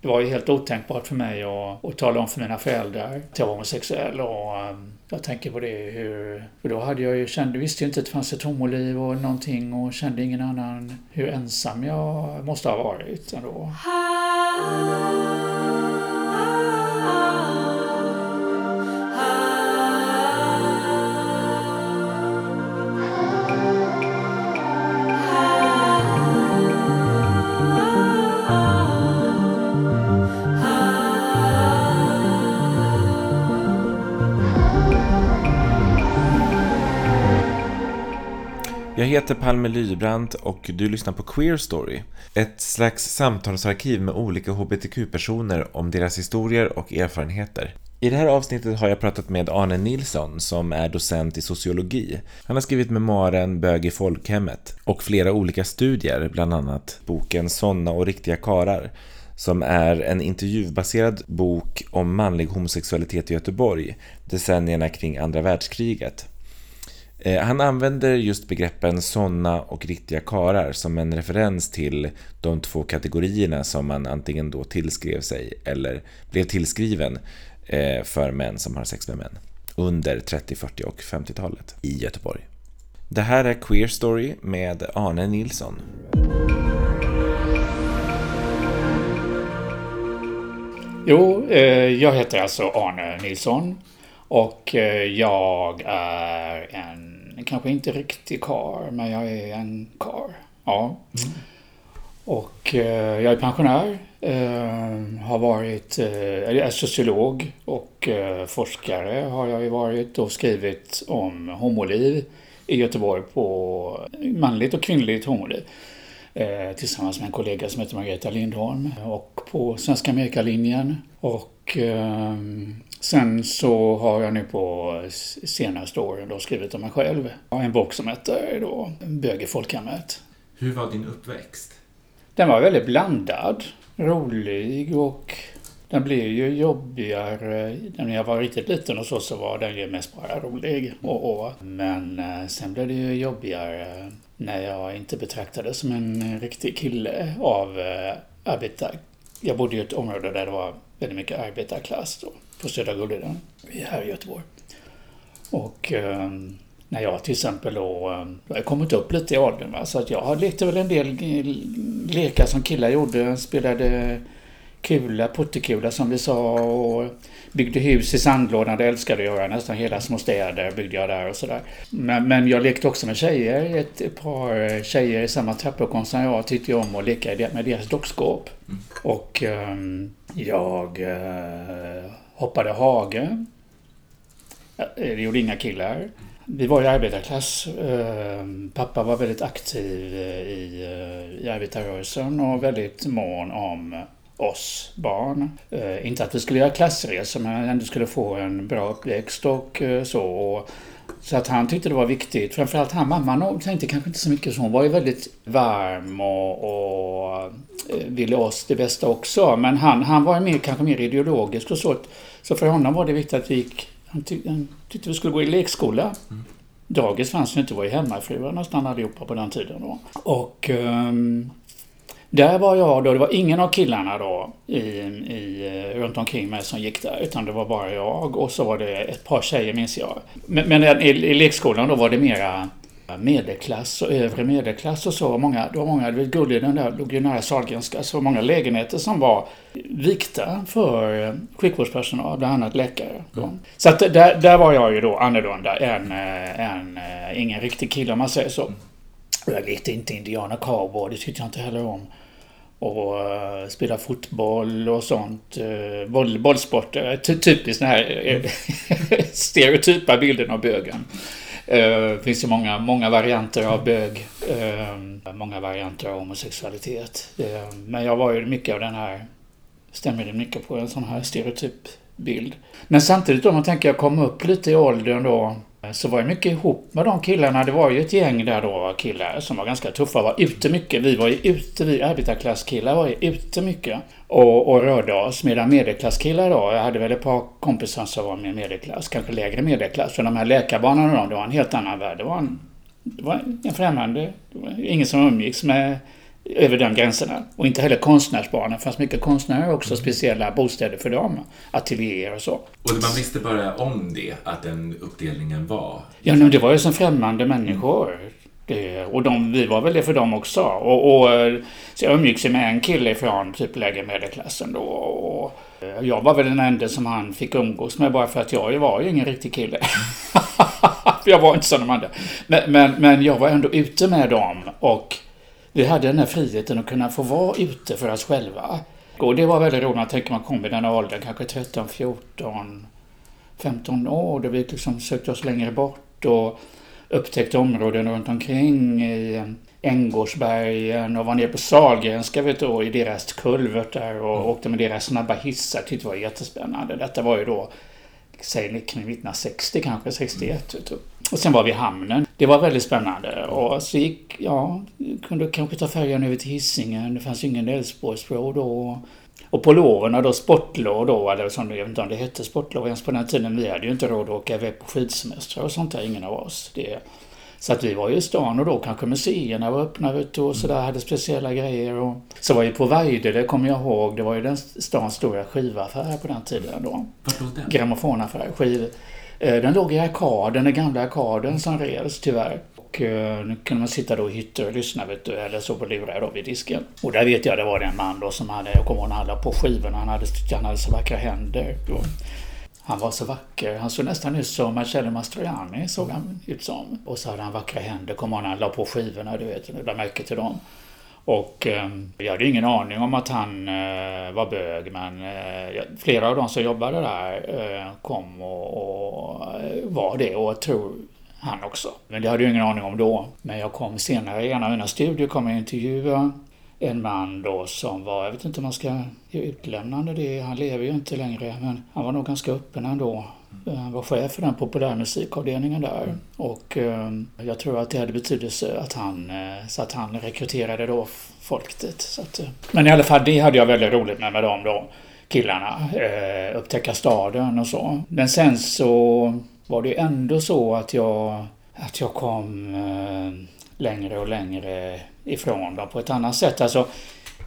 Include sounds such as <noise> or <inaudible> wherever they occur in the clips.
det var ju helt otänkbart för mig att, att tala om för mina föräldrar att jag var homosexuell. Och um, jag tänker på det hur... För då hade jag ju, kände, visste ju inte att det fanns ett homoliv och någonting och kände ingen annan hur ensam jag måste ha varit ändå. Jag heter Palme Lybrant och du lyssnar på Queer Story. Ett slags samtalsarkiv med olika hbtq-personer om deras historier och erfarenheter. I det här avsnittet har jag pratat med Arne Nilsson som är docent i sociologi. Han har skrivit memoaren Bög i folkhemmet och flera olika studier, bland annat boken Såna och riktiga karar som är en intervjubaserad bok om manlig homosexualitet i Göteborg decennierna kring andra världskriget. Eh, han använder just begreppen såna och riktiga karar som en referens till de två kategorierna som man antingen då tillskrev sig eller blev tillskriven eh, för män som har sex med män under 30-, 40 och 50-talet i Göteborg. Det här är Queer Story med Arne Nilsson. Jo, eh, jag heter alltså Arne Nilsson och eh, jag är en kanske inte riktig kar, men jag är en kar. Ja. Mm. Och eh, jag är pensionär. Eh, har varit, eh, är sociolog och eh, forskare har jag ju varit och skrivit om homoliv i Göteborg på manligt och kvinnligt homoliv. Eh, tillsammans med en kollega som heter Margareta Lindholm och på Svenska Amerikalinjen. Och ehm, Sen så har jag nu på senaste åren då skrivit om mig själv. En bok som heter då Bög i folkhemmet. Hur var din uppväxt? Den var väldigt blandad, rolig och den blev ju jobbigare. När jag var riktigt liten och så, så var den ju mest bara rolig. Och, och, men eh, sen blev det ju jobbigare när jag inte betraktades som en riktig kille av eh, arbetar... Jag bodde i ett område där det var väldigt mycket arbetarklass då på Södra Gulleden här i Göteborg. Och eh, när jag till exempel då, eh, jag har kommit upp lite i åldern va? så att jag lekte väl en del lekar som killar gjorde. Spelade kula, puttekula som vi sa och byggde hus i sandlådan. Det älskade jag göra. Nästan hela små städer byggde jag där och sådär. Men, men jag lekte också med tjejer. Ett, ett par tjejer i samma trappuppgång som jag tyckte om att leka med deras dockskåp. Mm. Och um, jag uh, hoppade hage. Det gjorde inga killar. Vi var i arbetarklass. Ehm, pappa var väldigt aktiv eh, i, eh, i arbetarrörelsen och väldigt mån om oss barn. Eh, inte att vi skulle göra klassresor men ändå skulle få en bra uppväxt och så. Så att han tyckte det var viktigt. Framförallt han, mamman tänkte kanske inte så mycket så. Hon var ju väldigt varm och, och ville oss det bästa också. Men han, han var mer, kanske mer ideologisk och så. Så för honom var det viktigt att vi gick... Han, tyck, han tyckte vi skulle gå i lekskola. Mm. Dagis fanns ju inte, var ju hemmafruar nästan allihopa på den tiden då. Och um, där var jag då, det var ingen av killarna då i, i, runt omkring mig som gick där, utan det var bara jag och så var det ett par tjejer minns jag. Men, men i, i lekskolan då var det mera medelklass och övre medelklass och så. Många, det var många, Gulleden där låg ju nära Sahlgrenska, så många lägenheter som var vikta för eh, sjukvårdspersonal, bland annat läkare. Mm. Så att där, där var jag ju då annorlunda än, eh, än eh, ingen riktig kille om man säger så. Jag lekte inte indiana cowboy, det tyckte jag inte heller om. Och uh, spela fotboll och sånt. Boll, bollsporter. Typiskt den här <laughs> stereotypa bilden av bögen. Det finns ju många, många varianter av bög. Många varianter av homosexualitet. Men jag var ju mycket av den här, stämmer det mycket på en sån här stereotyp bild. Men samtidigt om man tänker jag kom upp lite i åldern då Eh, så var jag mycket ihop med de killarna. Det var ju ett gäng där då, killar som var ganska tuffa, var ute mycket. Vi var ju ute, vi arbetarklasskillar var ju ute mycket och, och rörde oss. Medan medelklasskillar då, jag hade väl ett par kompisar som var med medelklass, kanske lägre medelklass. För de här läkarbarnen då, det var en helt annan värld. Det var en, det var en främmande, det var ingen som umgicks med över de gränserna. Och inte heller konstnärsbarnen. Det fanns mycket konstnärer också, Mm. speciella bostäder för dem. Ateljéer och så. Och man visste bara om det, att den uppdelningen var. Ja, men det var ju som främmande människor. Det, och de, vi var väl det för dem också. Och, och, så jag umgicks med en kille från typ lägre medelklassen då. Och jag var väl den enda som han fick umgås med bara för att jag var ju ingen riktig kille. För <laughs> jag var inte som de andra. Men, men, men jag var ändå ute med dem. Och vi hade den här friheten att kunna få vara ute för oss själva. Och det var väldigt roligt. Man tänker man kom i den åldern, kanske 13, 14, 15 år. Då vi liksom sökte oss längre bort och upptäckte områden runt omkring i Änggårdsbergen och var nere på Sahlgrenska vet du, i deras kulvertar och Mm. åkte med deras snabba hissar. Tyckte det var jättespännande. Detta var ju då, säg kring 1960 kanske, 61. Vet du. Och sen var vi i hamnen. Det var väldigt spännande. Och så gick, ja, kunde kanske ta färjan över till Hisingen. Det fanns ju ingen Älvsborgsbro då. Och på loven då, sportlov då, eller som, jag vet inte om det hette sportlov ens på den tiden. Vi hade ju inte råd att åka iväg på skidsemestrar och sånt där, ingen av oss. Det, så att vi var ju i stan och då kanske museerna var öppna du, och sådär, hade speciella grejer. Och så var ju på Vejde, det kommer jag ihåg, det var ju den stans stora skivaffär på den tiden då. Grammofonaffär, skiv. Eh, den låg i arkaden, den gamla arkaden som revs tyvärr. Och eh, nu kunde man sitta då i hytter och lyssna vet du, eller så på lurar då vid disken. Och där vet jag det var en man då som hade, jag kommer ihåg när han la på skivorna, han hade, han hade så vackra händer. Och han var så vacker, han såg nästan ut som Marcello Mastroianni såg han ut som. Och så hade han vackra händer, kommer ihåg när han la på skivorna, du vet, jag lade märke till dem. Och eh, jag hade ingen aning om att han eh, var bög men eh, flera av de som jobbade där eh, kom och, och eh, var det och jag tror han också. Men det hade jag ingen aning om då. Men jag kom senare i en av mina studier kom jag intervjua en man då som var, jag vet inte om man ska ge utlämnande det, han lever ju inte längre men han var nog ganska öppen ändå. Eh, Han var chef för den populärmusikavdelningen där. Och eh, jag tror att det hade betydelse att han, eh, så att han rekryterade då folk dit. Så att, eh, men i alla fall, det hade jag väldigt roligt med med dem då. Killarna. Upptäcka staden och så. Men sen så var det ju ändå så att jag, att jag kom längre och längre ifrån dem på ett annat sätt. Alltså,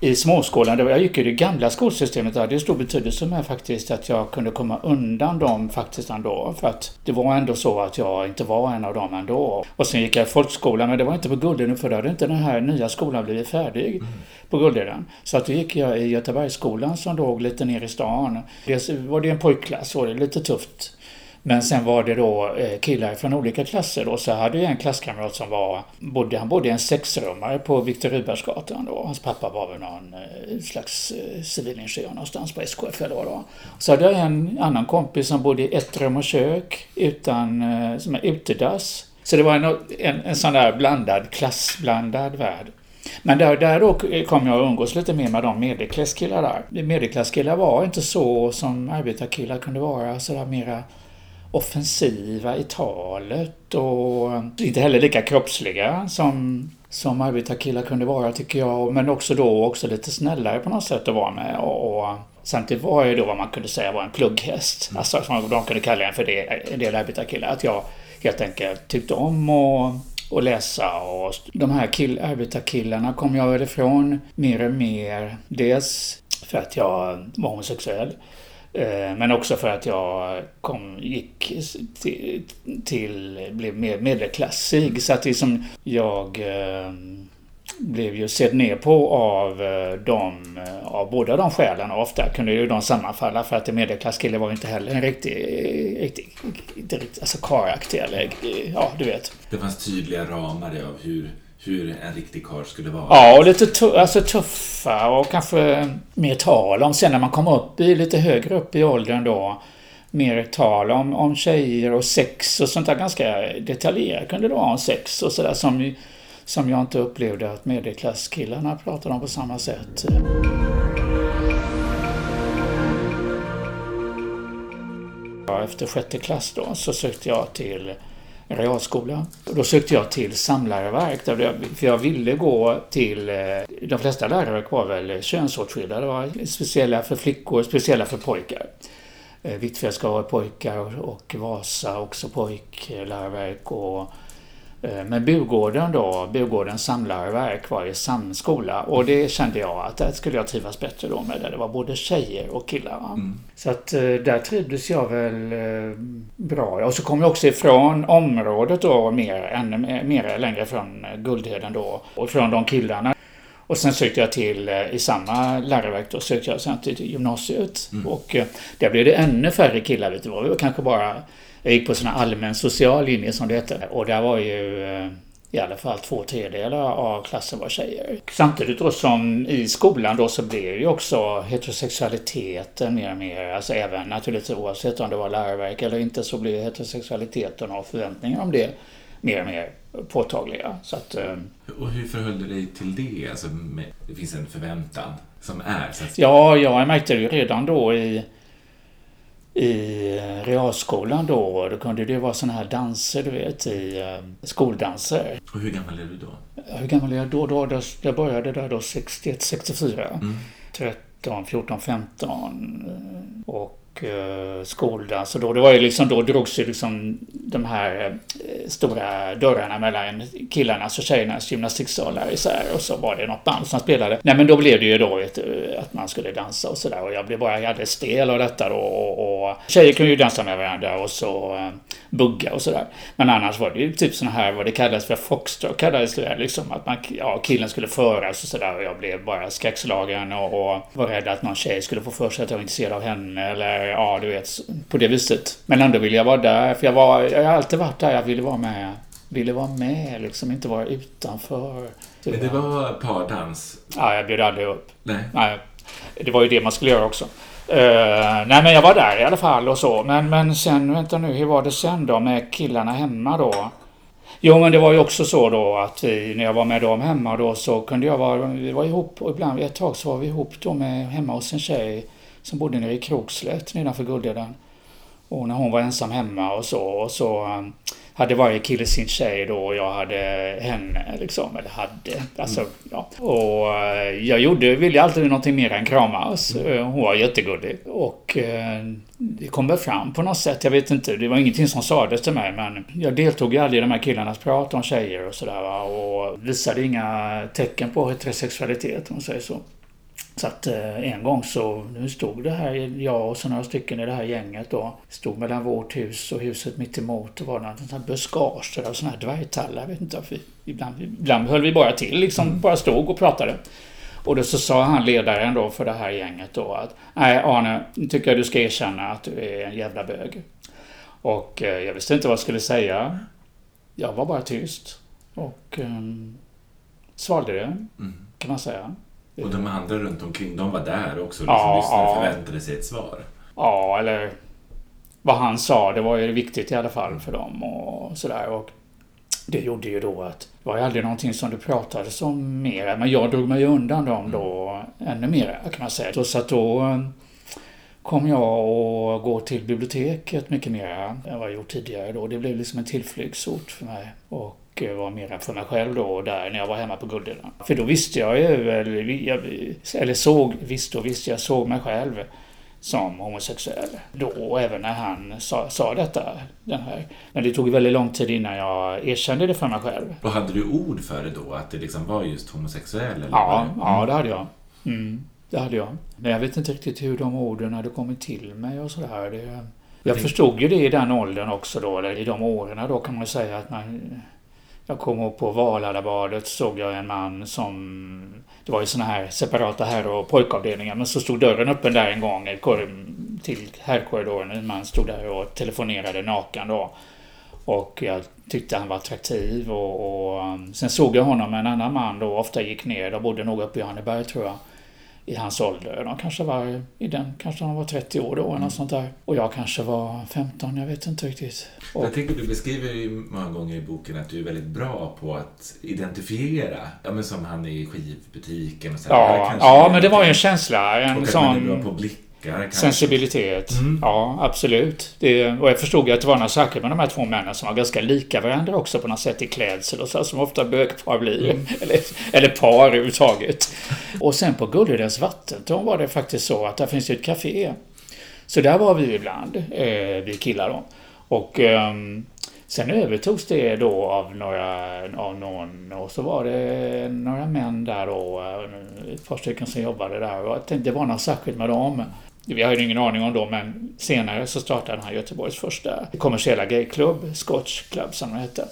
i småskolan, jag gick i det gamla skolsystemet, där, det hade stor betydelse med faktiskt att jag kunde komma undan dem faktiskt ändå. För att det var ändå så att jag inte var en av dem ändå. Och sen gick jag i folkskolan, men det var inte på Guldheden för då hade inte den här nya skolan blivit färdig på Guldheden. Så att då gick jag i Göteborgsskolan som låg lite ner i stan. Dels var det en pojkklass och det lite tufft. Men sen var det då eh, killar från olika klasser då. Så jag hade jag en klasskamrat som var, bodde, han bodde i en sexrummare på Viktor Rydbergsgatan då. Hans pappa var väl någon eh, slags eh, civilingenjör någonstans på SKF eller vad det var. Så hade jag en annan kompis som bodde i ett rum och kök utan, som är utedass. Så det var en, en, en sån där blandad, klassblandad värld. Men där, där då kom jag att umgås lite mer med de medelklasskillar där. Medelklasskillar var inte så som arbetarkillar kunde vara, sådär mera offensiva i talet och inte heller lika kroppsliga som, som arbetarkillar kunde vara tycker jag. Men också då också lite snällare på något sätt att vara med. Och, och samtidigt var jag då vad man kunde säga var en plugghäst. Alltså som de kunde kalla en för det, en del arbetarkillar. Att jag helt enkelt tyckte om att och läsa och de här kill, arbetarkillarna kom jag väl ifrån mer och mer. Dels för att jag var homosexuell. Eh, men också för att jag kom, gick till, till blev mer medelklassig. Så att liksom, jag eh, blev ju sedd ner på av eh, de, av båda de skälen. Och ofta kunde ju de sammanfalla för att en medelklasskille var ju inte heller en riktig, riktig, inte alltså karaktig eller, ja du vet. Det fanns tydliga ramar av hur, hur en riktig karl skulle vara. Ja, och lite tu- alltså tuffa och kanske mer tal om sen när man kommer upp i lite högre upp i åldern då. Mer tal om, om tjejer och sex och sånt där ganska detaljerat kunde det vara om sex och sådär som, som jag inte upplevde att medelklasskillarna pratade om på samma sätt. Ja, Efter sjätte klass då så sökte jag till realskola. Och då sökte jag till Samlarverk där jag- För jag ville gå till... Eh, de flesta läroverk var väl könsåtskilda. Det var speciella för flickor, speciella för pojkar. Eh, Hvitfeldtska var pojkar och Vasa också pojkläroverk. Och men Burgården då, Burgårdens samlarverk var i samma skola och det kände jag att där skulle jag trivas bättre då med. Där det var både tjejer och killar. Mm. Så att eh, där trivdes jag väl eh, bra. Och så kom jag också ifrån området då mer, ännu mer längre från Guldheden då. Och från de killarna. Och sen sökte jag till, i samma läroverk då, sökte jag sen till gymnasiet. Mm. Och där blev det ännu färre killar. Vet du, det var kanske bara jag gick på sån allmän social linje som det hette. Och där var ju eh, i alla fall två tredjedelar av klassen var tjejer. Samtidigt då som i skolan då så blev ju också heterosexualiteten mer och mer, alltså även naturligtvis oavsett om det var läroverk eller inte så blev heterosexualiteten och förväntningar om det mer och mer påtagliga. Så att, eh, och hur förhöll du dig till det? Alltså, det finns en förväntan som är? Så att... Ja, jag märkte det ju redan då i i realskolan då. Då kunde det vara sådana här danser, du vet, i uh, skoldanser. Och hur gammal är du då? Hur gammal är jag då? då, då jag började där då 61, 64. Mm. 13, 14, 15. Och och eh, skoldans. Och då, det var ju liksom, då drogs ju liksom de här eh, stora dörrarna mellan killarnas alltså och tjejernas gymnastiksalar isär och så var det något band som spelade. Nej men då blev det ju då ett, eh, att man skulle dansa och sådär och jag blev bara alldeles stel av detta då och, och tjejer kunde ju dansa med varandra och så eh, bugga och sådär. Men annars var det ju typ sådana här vad det kallades för foxtrot kallades det liksom att man, ja, killen skulle föras och sådär och jag blev bara skräckslagen och, och var rädd att någon tjej skulle få för sig att jag var intresserad av henne eller ja, du vet, på det viset. Men ändå ville jag vara där, för jag, var, jag har alltid varit där jag ville vara med. Ville vara med, liksom inte vara utanför. Men det var pardans? Ja, jag bjöd aldrig upp. Nej. nej. Det var ju det man skulle göra också. Uh, nej, men jag var där i alla fall och så. Men, men sen, vänta nu, hur var det sen då med killarna hemma då? Jo, men det var ju också så då att vi, när jag var med dem hemma då så kunde jag vara, vi var ihop och ibland ett tag så var vi ihop då med, hemma hos en tjej som bodde nere i Krokslätt nedanför Guldheden. Och när hon var ensam hemma och så, och så um, hade varje kille sin tjej då och jag hade henne liksom, eller hade. Alltså, mm. ja. Och uh, jag gjorde, ville alltid någonting mer än kramas. Mm. Uh, hon var jättegullig. Och uh, det kom väl fram på något sätt, jag vet inte, det var ingenting som sades till mig men jag deltog ju aldrig i de här killarnas prat om tjejer och sådär och visade inga tecken på heterosexualitet om man säger så. Så att eh, en gång så, nu stod det här, jag och så några stycken i det här gänget då, stod mellan vårt hus och huset mitt emot. Det var någon sån här buskage av såna här dvärgtallar, vet inte varför. Ibland, ibland höll vi bara till, liksom mm. bara stod och pratade. Och då så sa han ledaren då för det här gänget då att Nej Arne, nu tycker jag du ska erkänna att du är en jävla bög. Och eh, jag visste inte vad jag skulle säga. Jag var bara tyst. Och eh, svalde det, mm. kan man säga. Och de andra runt omkring, de var där också liksom ja, lyssnade och förväntade sig ett svar. Ja, eller vad han sa, det var ju viktigt i alla fall för dem och sådär. Och det gjorde ju då att det var ju aldrig någonting som det pratades om mer. Men jag drog mig undan dem då ännu mer kan man säga. Så att då eh, kom jag att gå till biblioteket mycket mer än vad jag gjort tidigare då. Det blev liksom en tillflyktsort för mig. Och och var mer för mig själv då där när jag var hemma på Guldena. För då visste jag ju, eller såg, visste och visste, jag såg mig själv som homosexuell. Då, även när han sa, sa detta. Den här. Men det tog väldigt lång tid innan jag erkände det för mig själv. Och hade du ord för det då? Att det liksom var just homosexuell? Eller ja, det? ja, det hade jag. Mm, det hade jag. Men jag vet inte riktigt hur de orden hade kommit till mig och sådär. Det, jag förstod ju det i den åldern också då, eller i de åren då kan man säga att man jag kommer ihåg på Valhallabadet såg jag en man som... Det var ju såna här separata herr och pojkavdelningar men så stod dörren öppen där en gång till herrkorridoren. En man stod där och telefonerade naken då. Och jag tyckte han var attraktiv och, och sen såg jag honom med en annan man då, ofta gick ner. De bodde nog uppe i Anneberg tror jag i hans ålder. De kanske var i den, kanske han var 30 år då eller mm. sånt där. Och jag kanske var 15, jag vet inte riktigt. Och, jag tänker du beskriver ju många gånger i boken att du är väldigt bra på att identifiera, ja men som han i skivbutiken och så. Ja, ja men det var ju en känsla. En och sån... man är bra på att blicka Sensibilitet. Mm. Ja, absolut. Det, och jag förstod ju att det var något särskilt med de här två männen som var ganska lika varandra också på något sätt i klädsel och så, som ofta bögpar blir. Mm. <laughs> Eller, eller par överhuvudtaget. Och sen på Gulledens vattentorn var det faktiskt så att där finns ju ett café. Så där var vi ibland, eh, vi killar då. Och eh, Sen övertogs det då av, några, av någon och så var det några män där då, ett par stycken som jobbade där och jag tänkte det var något särskilt med dem. Vi hade ingen aning om då, men senare så startade han Göteborgs första kommersiella gayklubb, Scotch Club som den hette.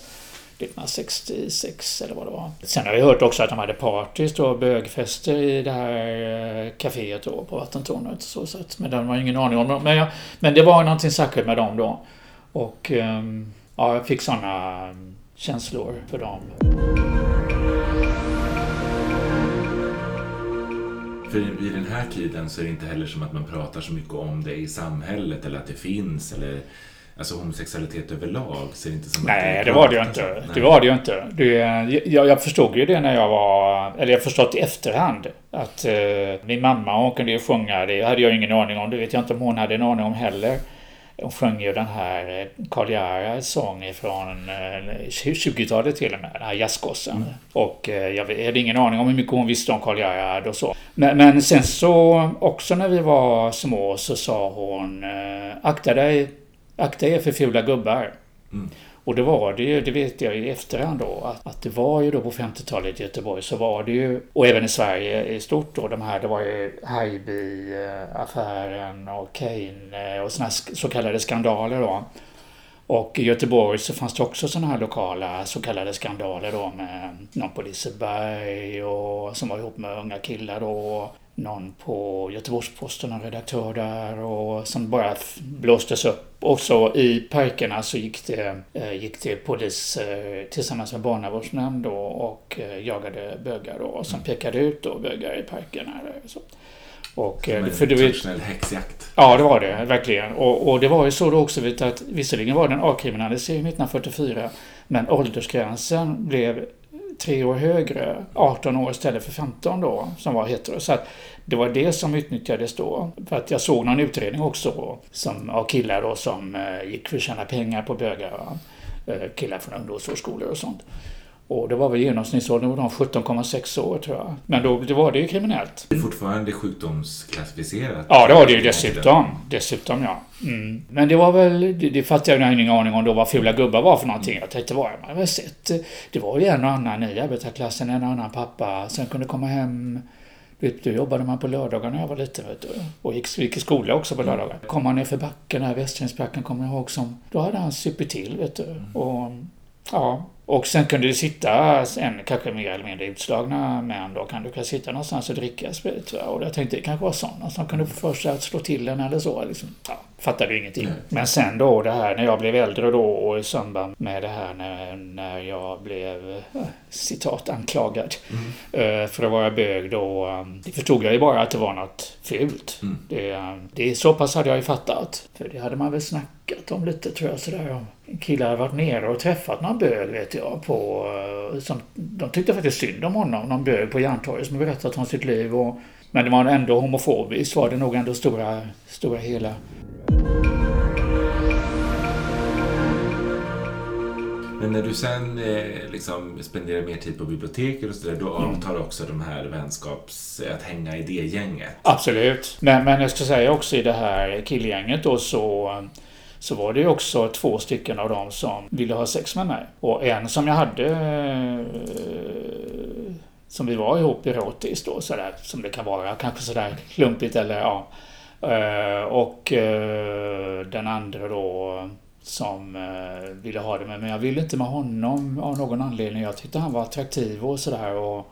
1966 eller vad det var. Sen har vi hört också att de hade partys och bögfester i det här eh, kaféet då på Vattentornet. Så, så att, men det har ingen aning om. Men, jag, men det var någonting särskilt med dem då. Och ehm, ja, jag fick sådana ehm, känslor för dem. För i den här tiden så är det inte heller som att man pratar så mycket om det i samhället eller att det finns eller alltså homosexualitet överlag. Så det inte som Nej, det, det var det ju inte. Nej. Det var det ju inte. Det, jag, jag förstod ju det när jag var, eller jag förstått i efterhand, att eh, min mamma hon kunde ju sjunga, det hade jag ingen aning om, det vet jag inte om hon hade en aning om heller. Hon sjöng ju den här eh, Karl Gerhards sång från 20-talet eh, till och med, den här jazzgossen. Mm. Och eh, jag hade ingen aning om hur mycket hon visste om Karl Gerhard och så. Men, men, sen så, också när vi var små så sa hon Akta dig, akta er för fula gubbar. Mm. Och det var det ju, det vet jag i efterhand då, att, att det var ju då på 50-talet i Göteborg så var det ju, och även i Sverige i stort då, de här, det var ju Haijby-affären och Kane och såna så kallade skandaler då. Och i Göteborg så fanns det också sådana här lokala så kallade skandaler då med någon på Liseberg och som var ihop med unga killar då någon på Göteborgs-Posten, en redaktör där och som bara blåstes upp. Och så i parkerna så gick det, eh, gick det polis eh, tillsammans med barnavårdsnämnd och eh, jagade bögar då, som mm. pekade ut då bögar i parkerna. Så. Och, Som för en traditionell häxjakt. Ja, det var det verkligen. Och, och det var ju så då också att visserligen var det en avkriminalisering 1944 men åldersgränsen blev tre år högre, 18 år istället för 15 då, som var hetero. Så att det var det som utnyttjades då. För att jag såg någon utredning också som, av killar då som eh, gick för att tjäna pengar på bögar. Eh, killar från ungdomsvårdsskolor och sånt. Och det var väl genomsnittsåldern var de 17,6 år tror jag. Men då det var det ju kriminellt. Det är fortfarande sjukdomsklassificerat? Ja, det var det ju dessutom. Dessutom, ja. Mm. Men det var väl, det, det fattade jag ingen aning om då vad fula gubbar var för någonting. Jag tänkte, vad man väl sett. Det var ju en och annan i arbetarklassen, en och annan pappa som kunde komma hem Vet du, jobbade man på lördagar när jag var liten vet du. Och gick, gick i skola också på lördagar. Kom man ner för backen, här Västgränsbacken kommer jag ihåg som... Då hade han supit till vet du. Och ja, och sen kunde det sitta en kanske mer eller mindre utslagna män då kan du kan sitta någonstans och dricka sprit. Och jag tänkte det kanske var sådana som kunde få för sig att slå till en eller så. Liksom. Ja, fattade ju ingenting. Mm. Men sen då det här när jag blev äldre då och i samband med det här när, när jag blev äh, citat anklagad mm. äh, för att vara bög då. Um, det förstod jag ju bara att det var något fult. Mm. Det, um, det, så pass hade jag ju fattat. För det hade man väl snackat om lite tror jag sådär. Killar hade varit nere och träffat någon bög vet jag på... Eh, som, de tyckte faktiskt synd om honom, någon bög på Järntorget som berättat om sitt liv. Och, men det var ändå homofobiskt var det nog ändå stora, stora hela. Men när du sen eh, liksom spenderar mer tid på biblioteket och sådär, då mm. avtar också de här vänskaps... att hänga i det gänget? Absolut. Men, men jag ska säga också i det här killgänget då så så var det ju också två stycken av dem som ville ha sex med mig. Och en som jag hade eh, som vi var ihop erotiskt då sådär som det kan vara, kanske sådär klumpigt eller ja. Eh, och eh, den andra då som eh, ville ha det med mig. Jag ville inte med honom av någon anledning. Jag tyckte han var attraktiv och sådär.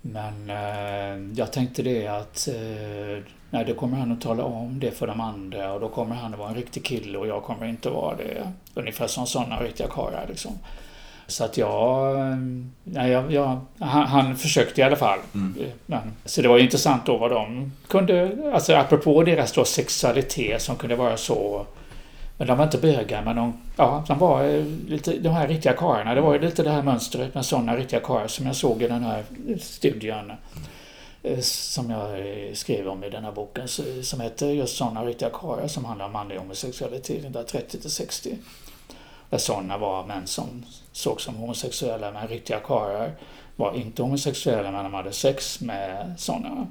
Men eh, jag tänkte det att eh, Nej, då kommer han att tala om det för de andra och då kommer han att vara en riktig kille och jag kommer inte vara det. Ungefär som sådana riktiga karlar liksom. Så att jag... Nej, jag, jag han, han, försökte i alla fall. Mm. Men, så det var intressant då vad de kunde... Alltså apropå deras då sexualitet som kunde vara så... Men de var inte bögar, men de, ja, de var lite, de här riktiga karlarna. Det var ju lite det här mönstret med sådana riktiga karlar som jag såg i den här studien. Eh, som jag eh, skrev om i den här boken som heter just sådana riktiga karlar som handlar om manlig homosexualitet, där 30 till 60. Där sådana var män som såg som homosexuella men riktiga karlar var inte homosexuella men de hade sex med sådana.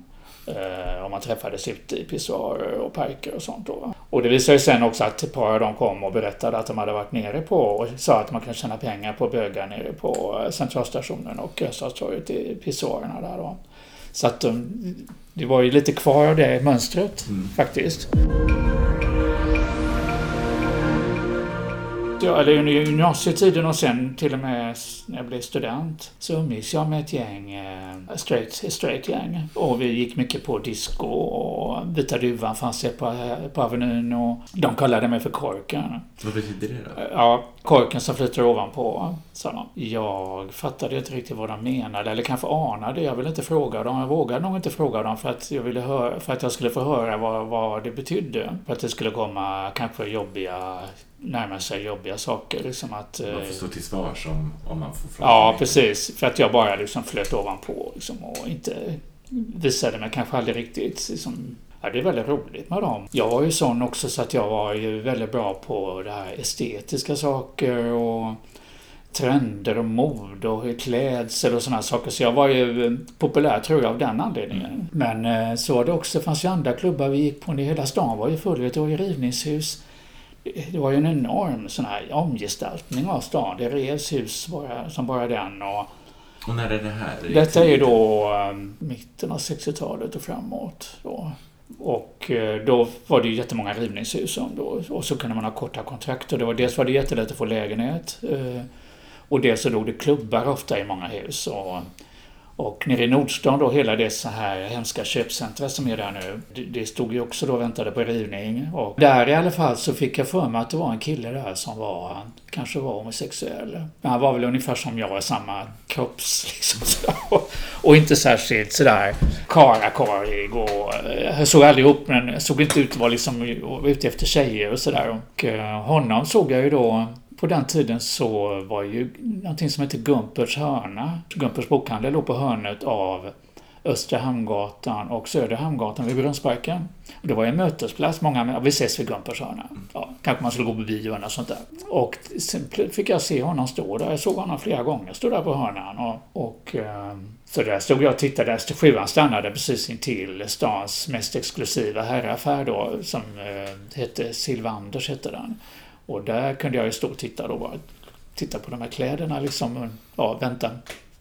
Eh, och om man träffades ute i pissoarer och parker och sånt då. Och det visade sig sen också att ett par av dem kom och berättade att de hade varit nere på och sa att man kan tjäna pengar på bögar nere på centralstationen och Öststadstorget i pissoarerna där då. Så att de, det var ju lite kvar av det mönstret mm. faktiskt. Ja, eller under gymnasietiden och sen till och med när jag blev student så umgicks jag med ett gäng, eh, straight, straight gäng. Och vi gick mycket på disco och Vita Duvan fanns det på, på Avenyn och de kallade mig för Korken. Vad betyder det då? Ja, Korken som flyter ovanpå, sa de. Jag fattade inte riktigt vad de menade, eller kanske anade. Jag ville inte fråga dem. Jag vågade nog inte fråga dem för att jag, ville höra, för att jag skulle få höra vad, vad det betydde. För att det skulle komma kanske jobbiga närma sig jobbiga saker. Liksom att, man får eh, stå till svars om, om man får fråga. Ja, precis. För att jag bara liksom flöt ovanpå liksom, och inte visade mig kanske aldrig riktigt. Liksom, ja, det är väldigt roligt med dem. Jag var ju sån också så att jag var ju väldigt bra på det här estetiska saker och trender och mode och klädsel och sådana saker. Så jag var ju populär tror jag av den anledningen. Mm. Men eh, så var det också, det fanns ju andra klubbar vi gick på. Hela stan var ju full. Det var ju rivningshus det var ju en enorm sån här omgestaltning av stan. Det revs hus bara, som bara den. Och, och när är det här? Detta är då um, mitten av 60-talet och framåt. Då. Och uh, då var det ju jättemånga rivningshus då, och så kunde man ha korta kontrakt. Och det var, dels var det jättelätt att få lägenhet uh, och dels så låg det klubbar ofta i många hus. Och, och nere i Nordstan då, hela det så här hemska köpcentra som är där nu, det, det stod ju också då och väntade på rivning. Och där i alla fall så fick jag för mig att det var en kille där som var, han kanske var homosexuell. Men han var väl ungefär som jag, samma kropps <laughs> liksom. Och, och inte särskilt sådär karakarig och eh, jag såg aldrig ihop men såg inte ut att vara liksom eh, ute efter tjejer och sådär. Och eh, honom såg jag ju då på den tiden så var ju någonting som hette Gumpers hörna. Gumpers bokhandel låg på hörnet av Östra Hamngatan och Södra Hamngatan vid Brunnsparken. det var en mötesplats. Många vi ses vid Gumpers hörna. Ja, kanske man skulle gå på bio eller sånt där. Och sen fick jag se honom stå där. Jag såg honom flera gånger stå där på hörnan. Och, och ehm, så där stod jag och tittade. Alltså, sjuan stannade precis intill stans mest exklusiva herraffär då som eh, hette Silvanders hette den. Och där kunde jag ju stå och titta då bara. Titta på de här kläderna liksom. Ja, vänta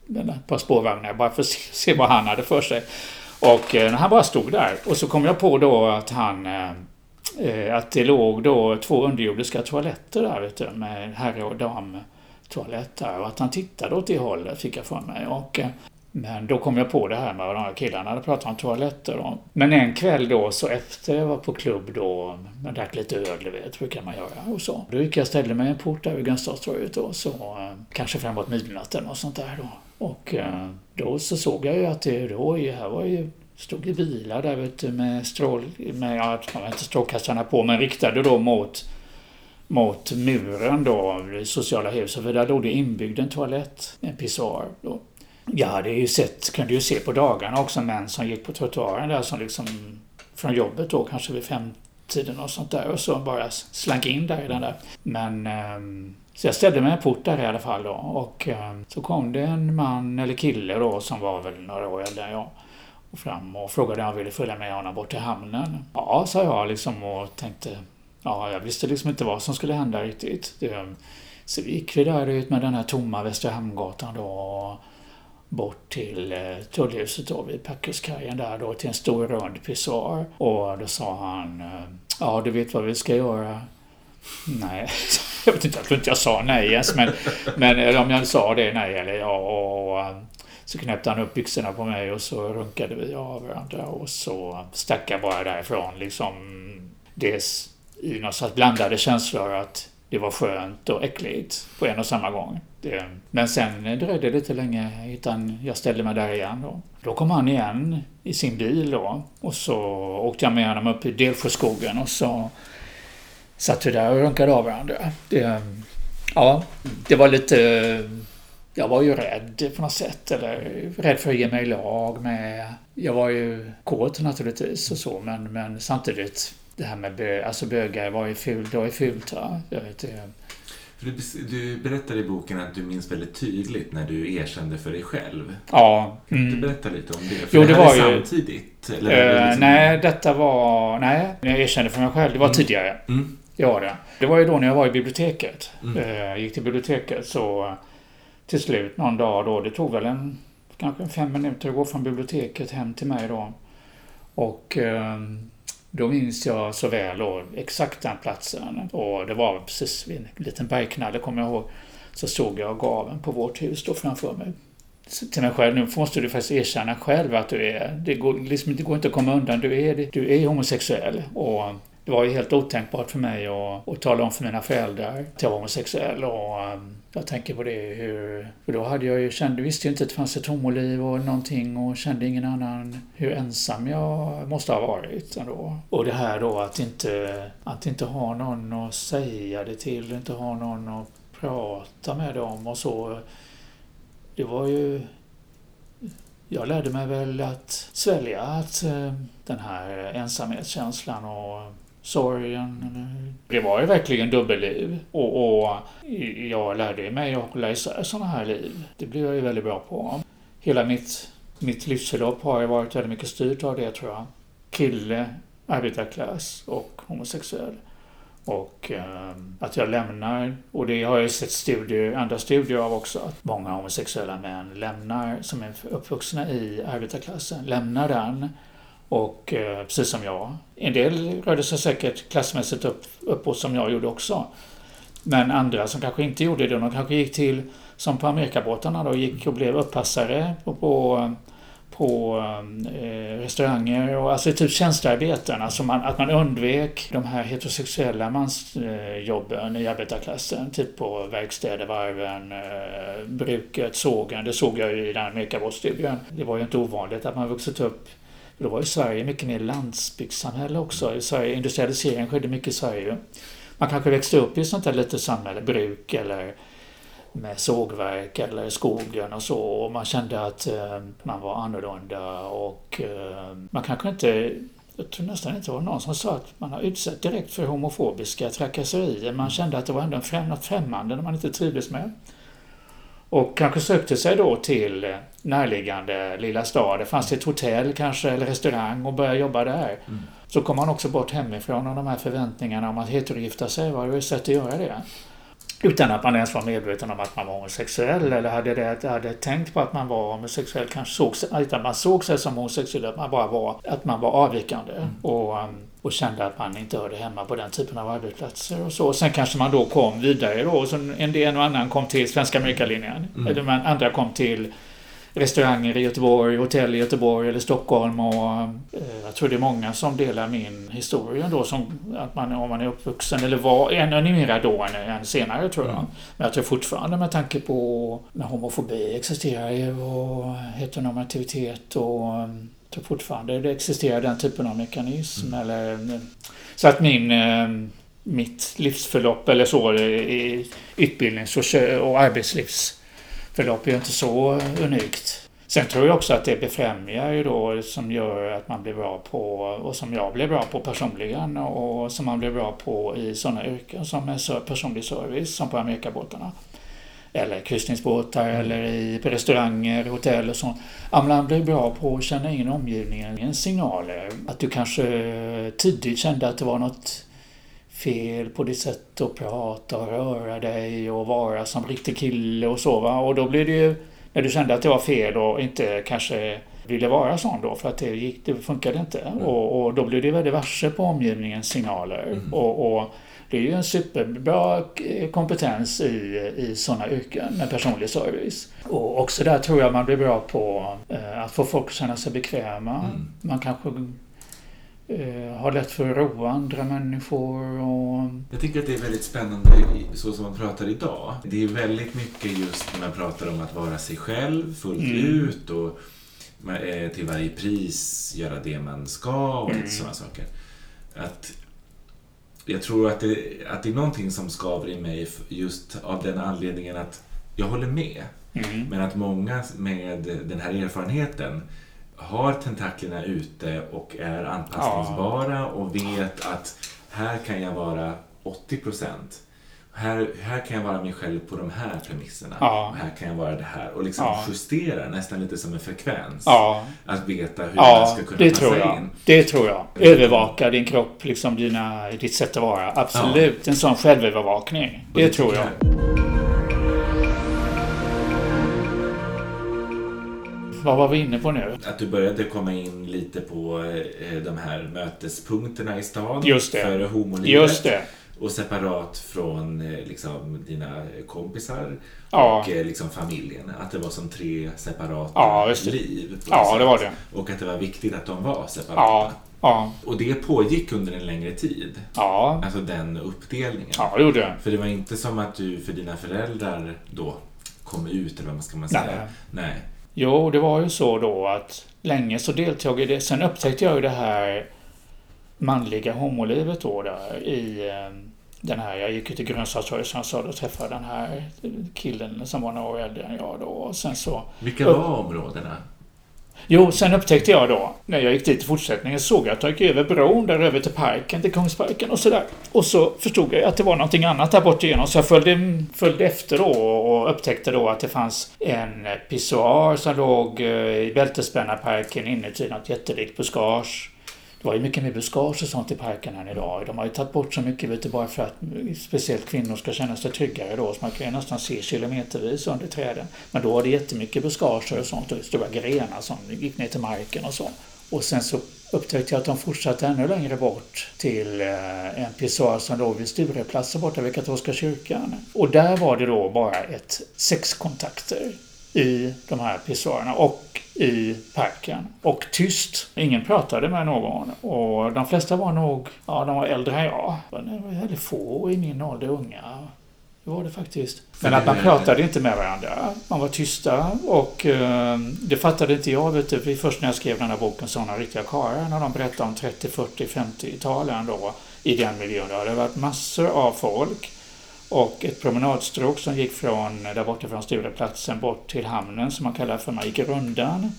ett par spårvagnar bara för att se, se vad han hade för sig. Och eh, han bara stod där. Och så kom jag på då att han eh, eh att det låg då två underjordiska toaletter där vet du, med herre och dam toaletter och att han tittade åt det hållet fick jag för mig. Och eh, men då kom jag på det här med vad de här killarna hade pratat om toaletter. Då. Men en kväll då, så efter jag var på klubb då, jag drack lite öl, du vet, brukar man göra och så. Då gick jag och ställde mig en port där vid Gustavstorget då, så eh, kanske framåt midnatt eller något sånt där då. Och eh, då så såg jag ju att det då, här var ju stod ju bilar där vet du, med strål, med, ja, inte strålkastarna på, men riktade då mot mot muren då, det sociala huset, för där låg det inbyggd en toalett, en pissoar. Då. Jag hade ju sett, kunde ju se på dagarna också män som gick på trottoaren där som liksom från jobbet då kanske vid femtiden och sånt där och så bara slank in där i den där. Men um, så jag ställde mig en port där i alla fall då och um, så kom det en man eller kille då som var väl några år äldre än jag och fram och frågade om jag ville följa med honom bort till hamnen. Ja, sa jag liksom och tänkte Ja, jag visste liksom inte vad som skulle hända riktigt. Det, så vi gick vi där ut med den här tomma Västra Hamngatan då bort till eh, tullhuset då vid Packuskajen där då till en stor rund pissoar. Och då sa han eh, Ja, du vet vad vi ska göra? Nej, <laughs> jag vet inte, jag tror inte jag sa nej ens men, <laughs> men om jag sa det nej eller ja och, och så knäppte han upp byxorna på mig och så runkade vi av varandra och så stack jag bara därifrån liksom. Dels i något slags blandade känslor att det var skönt och äckligt på en och samma gång. Det, men sen dröjde det lite länge utan jag ställde mig där igen då. Då kom han igen i sin bil då och så åkte jag med honom upp i Delsjöskogen och så satt vi där och runkade av varandra. Det, ja, det var lite... Jag var ju rädd på något sätt, eller rädd för att ge mig lag med... Jag var ju kåt naturligtvis och så, men, men samtidigt det här med bö, alltså bögar var ju fult, det var ju fult va? Jag vet, eh, för du, du berättar i boken att du minns väldigt tydligt när du erkände för dig själv. Ja. Mm. Du berättar lite om det. För jo, det, det var ju... samtidigt? Eller uh, liksom... Nej, detta var... Nej, när jag erkände för mig själv. Det var mm. tidigare. Mm. Det var det. Det var ju då när jag var i biblioteket. Mm. Uh, gick till biblioteket så till slut någon dag då, det tog väl en kanske fem minuter att gå från biblioteket hem till mig då. Och uh, då minns jag så väl och exakt den platsen. Och det var precis vid en liten bergknalle, kommer jag ihåg. Så såg jag gaven på vårt hus då framför mig. Så till mig själv, nu måste du faktiskt erkänna själv att du är, det går, liksom, det går inte att komma undan, du är, du är homosexuell. Och det var ju helt otänkbart för mig att, att tala om för mina föräldrar att jag var homosexuell. Och um, jag tänker på det hur... För då hade jag ju kände, visste ju inte att det fanns ett homoliv och någonting och kände ingen annan hur ensam jag måste ha varit ändå. Och det här då att inte, att inte ha någon att säga det till, inte ha någon att prata med dem och så. Det var ju... Jag lärde mig väl att svälja att um, den här ensamhetskänslan och sorgen. Det var ju verkligen dubbelliv. Och, och jag lärde mig att hålla isär sådana här liv. Det blev jag ju väldigt bra på. Hela mitt, mitt livsförlopp har ju varit väldigt mycket styrt av det tror jag. Kille, arbetarklass och homosexuell. Och eh, att jag lämnar, och det har jag sett studier, andra studier av också, att många homosexuella män lämnar, som är uppvuxna i arbetarklassen, lämnar den och eh, precis som jag. En del rörde sig säkert klassmässigt upp, uppåt som jag gjorde också. Men andra som kanske inte gjorde det, de kanske gick till, som på Amerikabåtarna då, gick och blev uppassare på, på, på eh, restauranger och alltså typ tjänstearbeten. Alltså man, att man undvek de här heterosexuella mansjobben eh, i arbetarklassen. Typ på verkstäder, varven, eh, bruket, sågen. Det såg jag ju i den Amerikabåtsstudien. Det var ju inte ovanligt att man vuxit upp då var ju Sverige mycket mer landsbygdssamhälle också. I Sverige, industrialiseringen skedde mycket i Sverige. Man kanske växte upp i ett sånt här litet samhälle, bruk eller med sågverk eller skogen och så. Och man kände att eh, man var annorlunda och eh, man kanske inte jag tror nästan inte det var någon som sa att man har utsatt direkt för homofobiska trakasserier. Man kände att det var ändå något främmande när man inte trivdes med. Och kanske sökte sig då till närliggande lilla stad. Det fanns ett hotell kanske eller restaurang och började jobba där. Mm. Så kom man också bort hemifrån och de här förväntningarna om att heterogifta sig var ju ett sätt att göra det. Utan att man ens var medveten om att man var homosexuell eller hade, det, hade tänkt på att man var homosexuell. Kanske såg, utan man såg sig som homosexuell, att man bara var, att man var avvikande. Mm. Och, um, och kände att man inte hörde hemma på den typen av arbetsplatser och så. Sen kanske man då kom vidare då. Och så en del och annan kom till Svenska Amerikalinjen. Mm. Eller andra kom till restauranger i Göteborg, hotell i Göteborg eller Stockholm och eh, jag tror det är många som delar min historia då som att man, om man är uppvuxen eller var ännu mer då än, än senare tror jag. Mm. Men jag tror fortfarande med tanke på när homofobi existerar och heteronormativitet och tror fortfarande det existerar den typen av mekanism mm. eller så att min eh, mitt livsförlopp eller så i utbildnings och, och arbetslivs förlopp är inte så unikt. Sen tror jag också att det befrämjar ju då som gör att man blir bra på, och som jag blev bra på personligen och som man blir bra på i sådana yrken som är personlig service som på Amerikabåtarna. Eller kryssningsbåtar eller i restauranger, hotell och sånt. man blir bra på att känna in omgivningen, signaler. Att du kanske tidigt kände att det var något fel på ditt sätt att prata och röra dig och vara som riktig kille och så. Va? Och då blir det ju, när du kände att det var fel och inte kanske ville vara sån då för att det, gick, det funkade inte. Mm. Och, och, då blir det väldigt varse på omgivningens signaler. Mm. Och, och, det är ju en superbra kompetens i, i sådana yrken med personlig service. Och också där tror jag man blir bra på eh, att få folk att känna sig bekväma. Mm. Man kanske eh, har lätt för att roa andra människor. Och... Jag tycker att det är väldigt spännande så som man pratar idag. Det är väldigt mycket just när man pratar om att vara sig själv fullt mm. ut och eh, till varje pris göra det man ska och mm. sådana saker. Att jag tror att det, att det är någonting som skaver i mig just av den anledningen att jag håller med. Mm. Men att många med den här erfarenheten har tentaklerna ute och är anpassningsbara ja. och vet att här kan jag vara 80 procent. Här, här kan jag vara mig själv på de här premisserna. Ja. Och här kan jag vara det här. Och liksom Ja. justera nästan lite som en frekvens. Ja, Att veta hur ja ska kunna det passa tror jag. in. Det tror jag. Övervaka din kropp, liksom dina, ditt sätt att vara. Absolut. En sån självövervakning. Det tycker tror jag. Vad var vi inne på nu? Att du började komma in lite på eh, de här mötespunkterna i stan. Just det. För homolivet. Just det. Och separat från eh, liksom, dina kompisar Ja. och eh, liksom, familjen. Att det var som tre separata Ja, det. liv. Ja, det var det. Och att det var viktigt att de var separata. Ja. Ja. Och det pågick under en längre tid. Ja. Alltså den uppdelningen. Ja, det gjorde jag. För det var inte som att du för dina föräldrar då kom ut, eller vad ska man säga? Nej. Nej. Jo, det var ju så då att länge så deltog i det. Sen upptäckte jag ju det här manliga homolivet då där i eh, den här, jag gick ut i grönsaksrörelsen och träffade den här killen som var några år äldre än jag då. Och sen så Vilka Upp- var områdena? Jo, sen upptäckte jag då, när jag gick dit i fortsättningen, såg jag att jag gick över bron där över till parken, till Kungsparken och sådär. Och så förstod jag att det var någonting annat där bort igenom, så jag följde, följde efter då och upptäckte då att det fanns en pissoar som låg eh, i Bältespännarparken inuti något jättelikt buskage. Det var ju mycket mer buskage och sånt i parken än idag. De har ju tagit bort så mycket, vet du, bara för att speciellt kvinnor ska känna sig tryggare då. Så man kan ju nästan se kilometervis under träden. Men då var det jättemycket buskage och sånt och stora grenar som gick ner till marken och så. Och sen så upptäckte jag att de fortsatte ännu längre bort till eh, en pissoar som låg vid Stureplatsen borta vid katolska kyrkan. Och där var det då bara ett sexkontakter i de här pissoarerna och i parken. Och tyst. Ingen pratade med någon. Och de flesta var nog, ja de var äldre än jag. Men det var väldigt få i min ålder unga. Det var det faktiskt. Men att man pratade inte med varandra. Man var tysta och eh, det fattade inte jag. Vet du, för först när jag skrev den här boken Sådana riktiga karlar. När de berättade om 30, 40, 50-talen då i den miljön. Det hade varit massor av folk. Och ett promenadstråk som gick från där borta från Stureplatsen bort till hamnen som man kallar för, man gick rundan.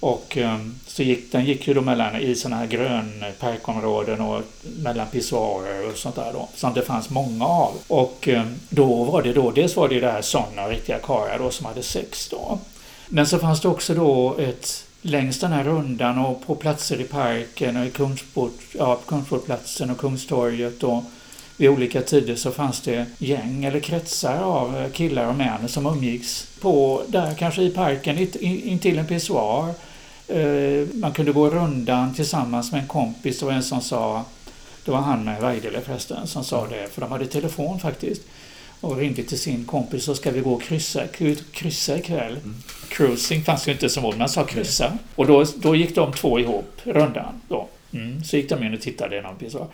Och ehm, så gick, den gick ju då mellan i sådana här grönparkområden och mellan pissoarer och sånt där då. Som det fanns många av. Och ehm, då var det då, dels var det det här sådana riktiga karlar då som hade sex då. Men så fanns det också då ett längs den här rundan och på platser i parken och i Kungsport, ja, på Kungsportplatsen och Kungstorget och vid olika tider så fanns det gäng eller kretsar av killar och män som umgicks på, där kanske i parken, in- in- intill en pissoar. Eh, Man kunde gå rundan tillsammans med en kompis och en som sa, det var han med Weidele förresten, som sa det, för de hade telefon faktiskt. Och ringde till sin kompis, så ska vi gå och kryssa, kryssa ikväll. Cruising fanns ju inte som ord, men sa kryssa. Och då, då gick de två ihop, rundan. Då. Mm. Så gick de in och tittade i någon pissoar.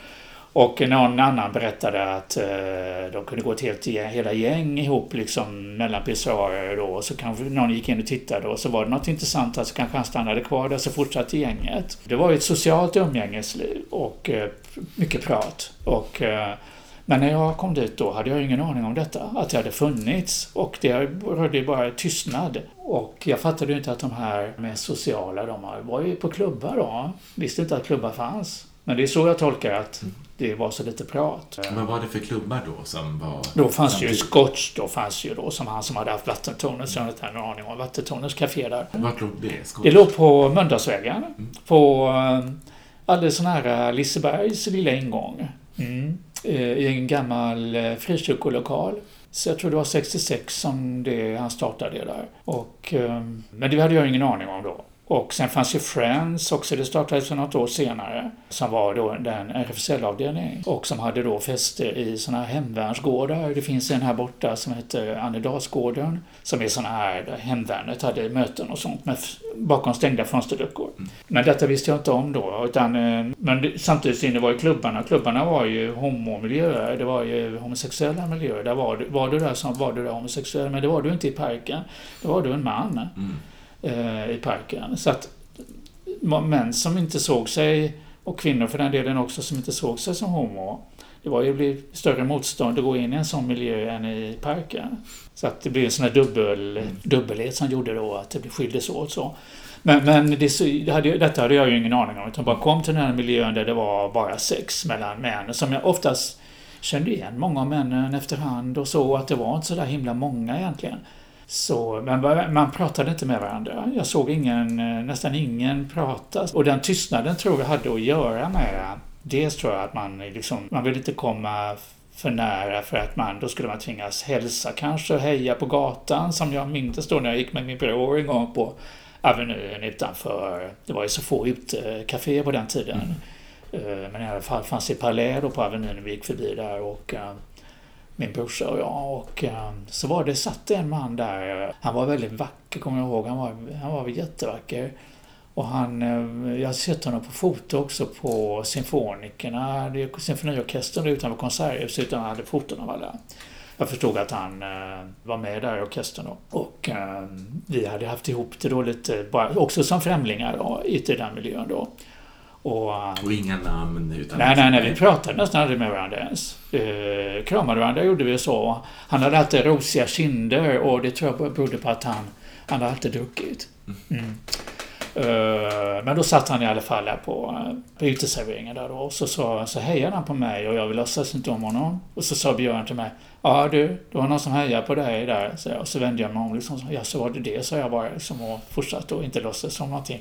Och någon annan berättade att eh, de kunde gå ett helt gäng, hela gäng ihop liksom mellan pissoarer då. Och så kanske någon gick in och tittade och så var det något intressant, Så kanske han stannade kvar där så fortsatte gänget. Det var ju ett socialt umgängesliv och eh, mycket prat. Och, eh, men när jag kom dit då hade jag ingen aning om detta, att det hade funnits. Och det rörde ju bara tystnad. Och jag fattade ju inte att de här med sociala, de var ju på klubbar då. Visste inte att klubbar fanns. Men det är så jag tolkar att mm det var så lite prat. Vad var det för klubbar då som var... Då fanns ju? Scotch, då fanns ju då som han som hade haft Vattentornet, så jag har inte en aning om Vattentornets café där. Vart låg det? Skål. Det låg på Mölndalsvägen, på eh, alldeles nära Lisebergs lilla ingång. Mm. Eh, I en gammal eh, frikyrkolokal. Så jag tror det var 66 som det, han startade det där. Och, eh, men det hade jag ingen aning om då. Och sen fanns ju Friends också, det startades för något år senare. Som var då en RFSL-avdelning. Och som hade då fäste i såna här hemvärnsgårdar. Det finns en här borta som heter Annedalsgården. Som är såna här där hemvärnet hade möten och sånt med, bakom stängda fönsterluckor. Men detta visste jag inte om då. Utan, eh, men samtidigt inne var ju klubbarna. Klubbarna var ju homomiljöer. Det var ju homosexuella miljöer. Där var, du- var du där som var du där homosexuell. Men det var du inte i parken. Då var du en man Mm. Eh, i parken. Så att män som inte såg sig, och kvinnor för den delen också, som inte såg sig som homo. Det var ju större motstånd att gå in i en sån miljö än i parken. Så att det blev en sån här dubbel, dubbelhet som gjorde då att det skildes åt så. Men, men det, det hade, detta hade jag ju ingen aning om. Utan bara kom till den här miljön där det var bara sex mellan män. Som jag oftast kände igen många av männen efterhand och så att det var inte så där himla många egentligen. Så, men man pratade inte med varandra. Jag såg ingen, eh, nästan ingen prata. Och den tystnaden tror jag hade att göra med Dels tror jag att man liksom, man vill inte komma för nära för att man, då skulle man tvingas hälsa kanske och heja på gatan som jag minns då när jag gick med min bror en gång på Avenyn utanför, det var ju så få utekaféer på den tiden. Mm. Men i alla fall fanns det Palais då på Avenyn, vi gick förbi där och uh, min brorsa och jag och ehm, så var det, satt en man där, han var väldigt vacker kommer jag ihåg, han var, han var jättevacker. Och han, ehm, jag har sett honom på foto också på symfonikerna, symfoniorkestern utanför Konserthuset, utan han hade foton av alla. Jag förstod att han ehm, var med där i orkestern då. Och vi hade haft ihop det då lite, bara, också som främlingar då, i den miljön då. Och, och inga namn? Utan nej, nej, nej, vi pratade nästan aldrig med varandra ens. Eh, kramade varandra gjorde vi så. Han hade alltid rosiga kinder och det tror jag berodde på att han, han hade alltid druckit. Mm. Eh, men då satt han i alla fall där på, eh, på uteserveringen där då. Och så, så, så hejade han på mig och jag vill låtsas inte om honom. Och så sa Björn till mig. Ja du, det var någon som hejade på dig där. Så, och så vände jag mig om liksom. Ja, så var det det, sa jag bara liksom, och fortsatte och inte låtsas som någonting.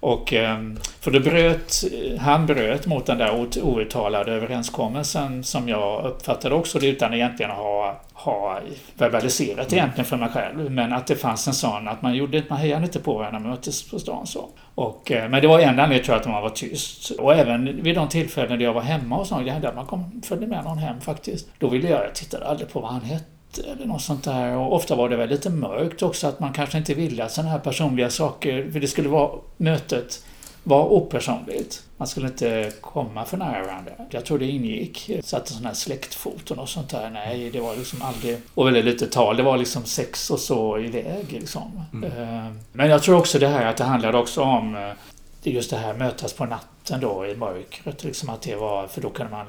Och, ehm, för det bröt, han bröt mot den där outtalade överenskommelsen som jag uppfattade också utan egentligen ha, ha verbaliserat egentligen för mig själv. Men att det fanns en sån att man gjorde man hejade inte på varandra när man möttes på stan så. Och, eh, men det var en anledning tror jag att man var tyst. Och även vid de tillfällen där jag var hemma och sånt, det hände att man kom, följde med någon hem faktiskt. Då ville jag, jag tittade aldrig på vad han hette eller något sånt där. Och ofta var det väl lite mörkt också att man kanske inte ville att sådana här personliga saker, för det skulle vara mötet var opersonligt. Man skulle inte komma för nära varandra. Jag tror det ingick. Satte sådana här släktfoton och sånt där. Nej, det var liksom aldrig... Och väldigt lite tal. Det var liksom sex och så iväg liksom. Mm. Eh, men jag tror också det här att det handlade också om eh, just det här mötas på natten då i mörkret. Liksom att det var, för då kunde man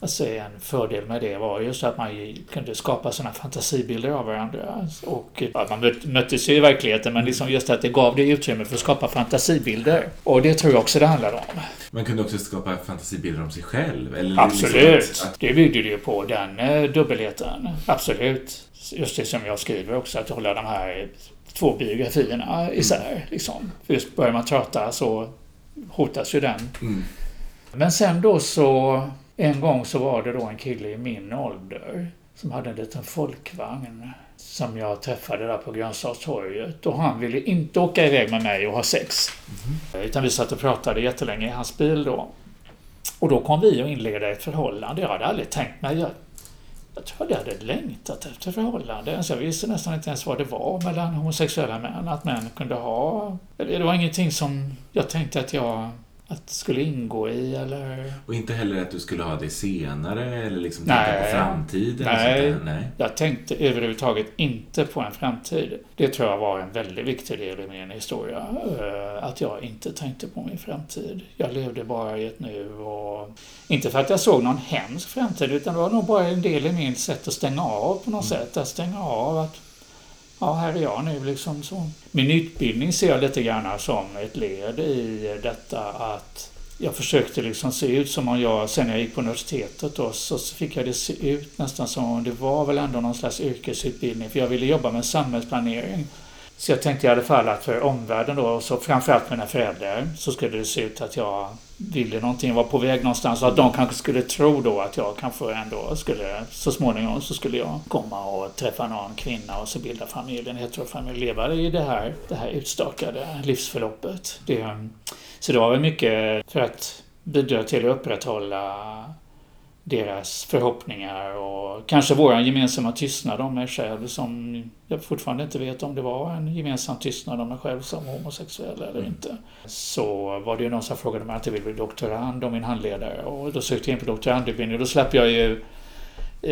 Alltså en fördel med det var just att man kunde skapa sådana fantasibilder av varandra. Och ja, man möttes ju i verkligheten men liksom just att det gav det utrymme för att skapa fantasibilder. Och det tror jag också det handlar om. Man kunde också skapa fantasibilder om sig själv? Eller liksom Absolut! Liksom att... Det byggde ju på den eh, dubbelheten. Absolut. Just det som jag skriver också, att hålla de här två biografierna isär. Mm. Liksom. För just börjar man prata så hotas ju den. Mm. Men sen då så en gång så var det då en kille i min ålder som hade en liten folkvagn som jag träffade där på Grönstadstorget. Och han ville inte åka iväg med mig och ha sex. Mm. Utan vi satt och pratade jättelänge i hans bil då. Och då kom vi att inleda ett förhållande. Jag hade aldrig tänkt mig... Jag, jag tror jag hade längtat efter förhållande. Så jag visste nästan inte ens vad det var mellan homosexuella män. Att män kunde ha... Det var ingenting som jag tänkte att jag att det skulle ingå i eller... Och inte heller att du skulle ha det senare eller liksom tänka nej, på framtiden? Nej, nej, jag tänkte överhuvudtaget inte på en framtid. Det tror jag var en väldigt viktig del i min historia. Eh, att jag inte tänkte på min framtid. Jag levde bara i ett nu och... Inte för att jag såg någon hemsk framtid utan det var nog bara en del i min sätt att stänga av på något mm. sätt. Att stänga av att ja, här är jag nu liksom så. Min utbildning ser jag lite grann som ett led i detta att jag försökte liksom se ut som om jag, sen när jag gick på universitetet då, så fick jag det se ut nästan som om det var väl ändå någon slags yrkesutbildning, för jag ville jobba med samhällsplanering. Så jag tänkte i alla fall att för omvärlden då, och så framförallt mina föräldrar, så skulle det se ut att jag ville någonting, var på väg någonstans och att de kanske skulle tro då att jag kanske ändå skulle, så småningom så skulle jag komma och träffa någon kvinna och så bilda familj, en heterofamilj, leva i det här, det här utstakade livsförloppet. Det, så det var väl mycket för att bidra till att upprätthålla deras förhoppningar och kanske vår gemensamma tystnad om mig själv som jag fortfarande inte vet om det var en gemensam tystnad om mig själv som homosexuell eller mm. inte. Så var det ju någon som frågade om jag inte ville bli doktorand om min handledare och då sökte jag in på doktorandutbildning och då släppte jag ju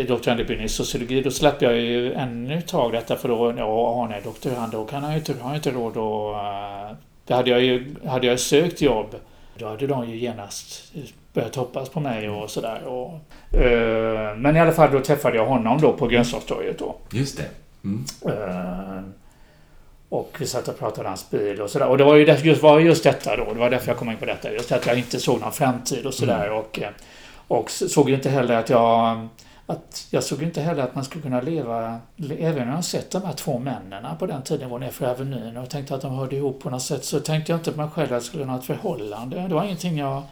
doktorandutbildning i sociologi, då släppte jag ju ännu ett tag detta för då, ja, nej, doktorand, då kan jag inte, har jag inte råd att... Det hade jag ju, hade jag sökt jobb, då hade de ju genast börjat hoppas på mig och sådär. Uh, men i alla fall då träffade jag honom då på Grönsakstorget då. Just det. Mm. Uh, och vi satt och pratade hans bil och sådär. Och det var ju just, var just detta då. Det var därför jag kom in på detta. Just att jag inte såg någon framtid och sådär. Mm. Och, eh, Och såg inte heller att jag att jag såg inte heller att man skulle kunna leva, även när jag sett de här två männen på den tiden var nerför Avenyn och tänkte att de hörde ihop på något sätt, så tänkte jag inte på mig själv att jag skulle ha ett förhållande. Det var ingenting jag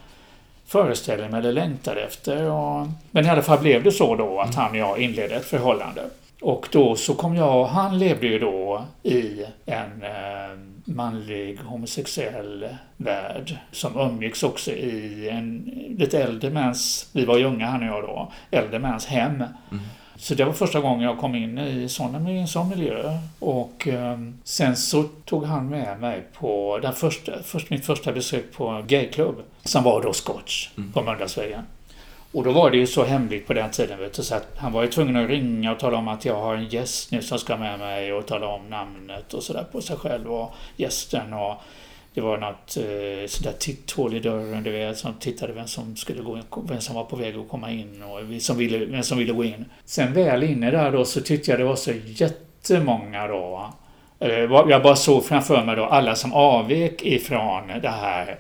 föreställde mig eller längtade efter. Och, men i alla fall blev det så då att han och jag inledde ett förhållande. Och då så kom jag, han levde ju då i en eh, manlig homosexuell värld som umgicks också i en lite äldre mäns, vi var ju unga han och jag då, äldre mäns hem. Mm. Så det var första gången jag kom in i, såna, i en sån miljö. Och eh, sen så tog han med mig på den första, först, mitt första besök på gayklubb. Som var då Scotch mm. på Mölndalsvägen. Och då var det ju så hemligt på den tiden vet du, så att han var ju tvungen att ringa och tala om att jag har en gäst nu som ska med mig och tala om namnet och sådär på sig själv och gästen och det var något eh, sådär titthål i dörren, du vet, som tittade vem som skulle gå vem som var på väg att komma in och som ville, vem som ville gå in. Sen väl inne där då så tyckte jag det var så jättemånga då. Eh, jag bara såg framför mig då alla som avvek ifrån det här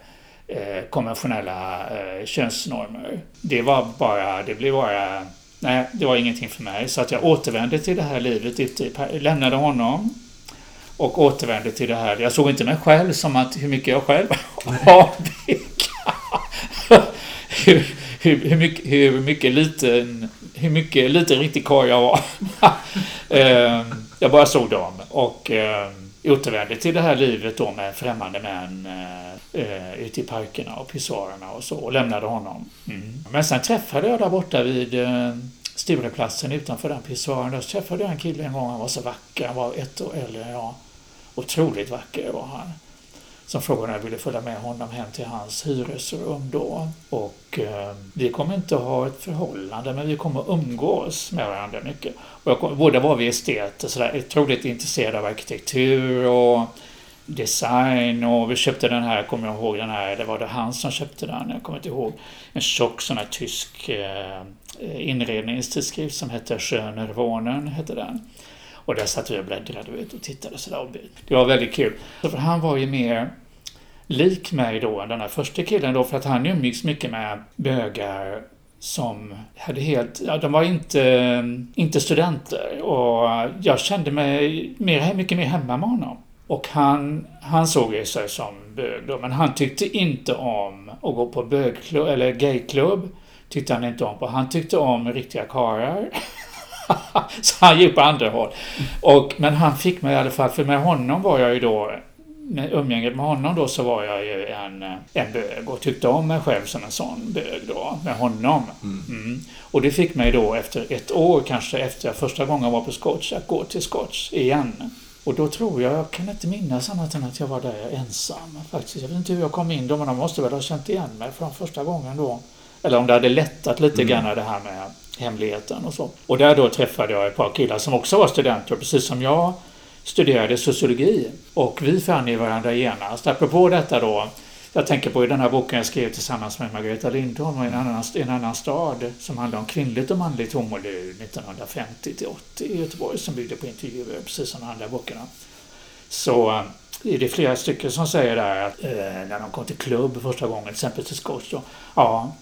eh, konventionella eh, könsnormer. Det var bara, det blev bara, nej, det var ingenting för mig. Så att jag återvände till det här livet lämnade honom och återvände till det här. Jag såg inte mig själv som att hur mycket jag själv avvek. hur, hur, hur, mycket, hur mycket liten, hur mycket liten riktig karl jag var. Ehm, jag bara såg dem och ehm, återvände till det här livet då med främmande män eh, ute i parkerna och pissoarerna och så och lämnade honom. Mm. Men sen träffade jag där borta vid eh, Stureplatsen utanför den pissoaren. Där träffade jag en kille en gång. Han var så vacker. Han var ett år äldre än jag. Otroligt vacker var han. Som frågade om jag ville följa med honom hem till hans hyresrum då. Och eh, vi kommer inte ha ett förhållande men vi kommer umgås med varandra mycket. Och jag kom, båda var vi esteter, sådär otroligt intresserade av arkitektur och design och vi köpte den här, kommer jag ihåg den här, det var det han som köpte den, jag kommer inte ihåg. En tjock sån här tysk eh, Eh, inredningstidskrift som hette Schönerwohnen, hette den. Och där satt vi och bläddrade vet, och tittade sådär. Det var väldigt kul. För han var ju mer lik mig då än den här första killen då för att han umgicks mycket med bögar som hade helt, ja de var inte, inte studenter och jag kände mig mer, mycket mer hemma med honom. Och han, han såg ju sig som bög då, men han tyckte inte om att gå på bögklubb, eller gayklubb. Tyckte han inte om på. Han tyckte om riktiga karlar. <laughs> så han gick på andra håll. Och, men han fick mig i alla fall, för med honom var jag ju då med umgänget med honom då så var jag ju en, en bög och tyckte om mig själv som en sån bög då, med honom. Mm. Mm. Och det fick mig då efter ett år kanske efter första gången jag var på Scotch att gå till Scotch igen. Och då tror jag, jag kan inte minnas annat än att jag var där ensam faktiskt. Jag vet inte hur jag kom in då, men de måste väl ha känt igen mig från första gången då. Eller om det hade lättat lite mm. grann det här med hemligheten och så. Och där då träffade jag ett par killar som också var studenter, precis som jag studerade sociologi. Och vi fann ju varandra genast. Apropå detta då, jag tänker på i den här boken jag skrev tillsammans med Margareta Lindholm i en annan, en annan stad som handlar om kvinnligt och manligt homoliv 1950 till 80 i Göteborg som byggde på intervjuer precis som de andra böckerna. Så eh, är det flera stycken som säger där att eh, när de kom till klubb första gången, till exempel till Scotch, ja,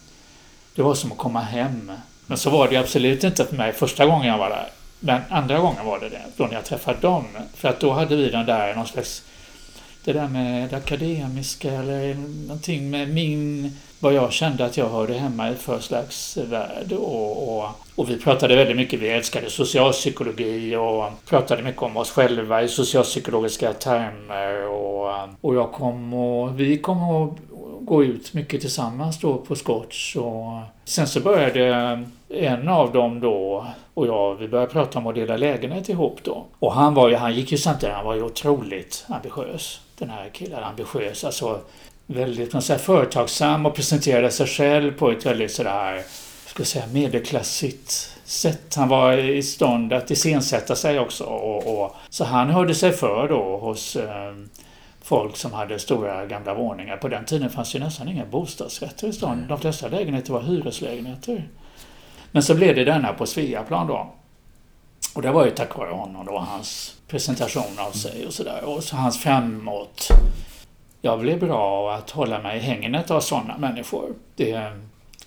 det var som att komma hem. Men så var det absolut inte för mig första gången jag var där. Men andra gången var det det, då när jag träffade dem. För att då hade vi den där någon slags det där med det akademiska eller någonting med min, vad jag kände att jag hörde hemma i för slags värld. Och, och, och, vi pratade väldigt mycket, vi älskade socialpsykologi och pratade mycket om oss själva i socialpsykologiska termer. Och, och jag kom och, vi kom att gå ut mycket tillsammans då på Scotch. Och sen så började en av dem då och jag, vi började prata om att dela lägenhet ihop då. Och han var ju, han gick ju samtidigt, han var ju otroligt ambitiös den här killen ambitiös, alltså väldigt man säger, företagsam och presenterade sig själv på ett väldigt sådär, ska säga medelklassigt sätt. Han var i stånd att iscensätta sig också. Och, och, så han hörde sig för då hos eh, folk som hade stora gamla våningar. På den tiden fanns ju nästan inga bostadsrätter i stan. De flesta lägenheter var hyreslägenheter. Men så blev det denna på Sveaplan då. Och det var ju tack vare honom då, hans presentation av sig och sådär. Och så hans framåt. Jag blev bra att hålla mig i hängnet av sådana människor. Det,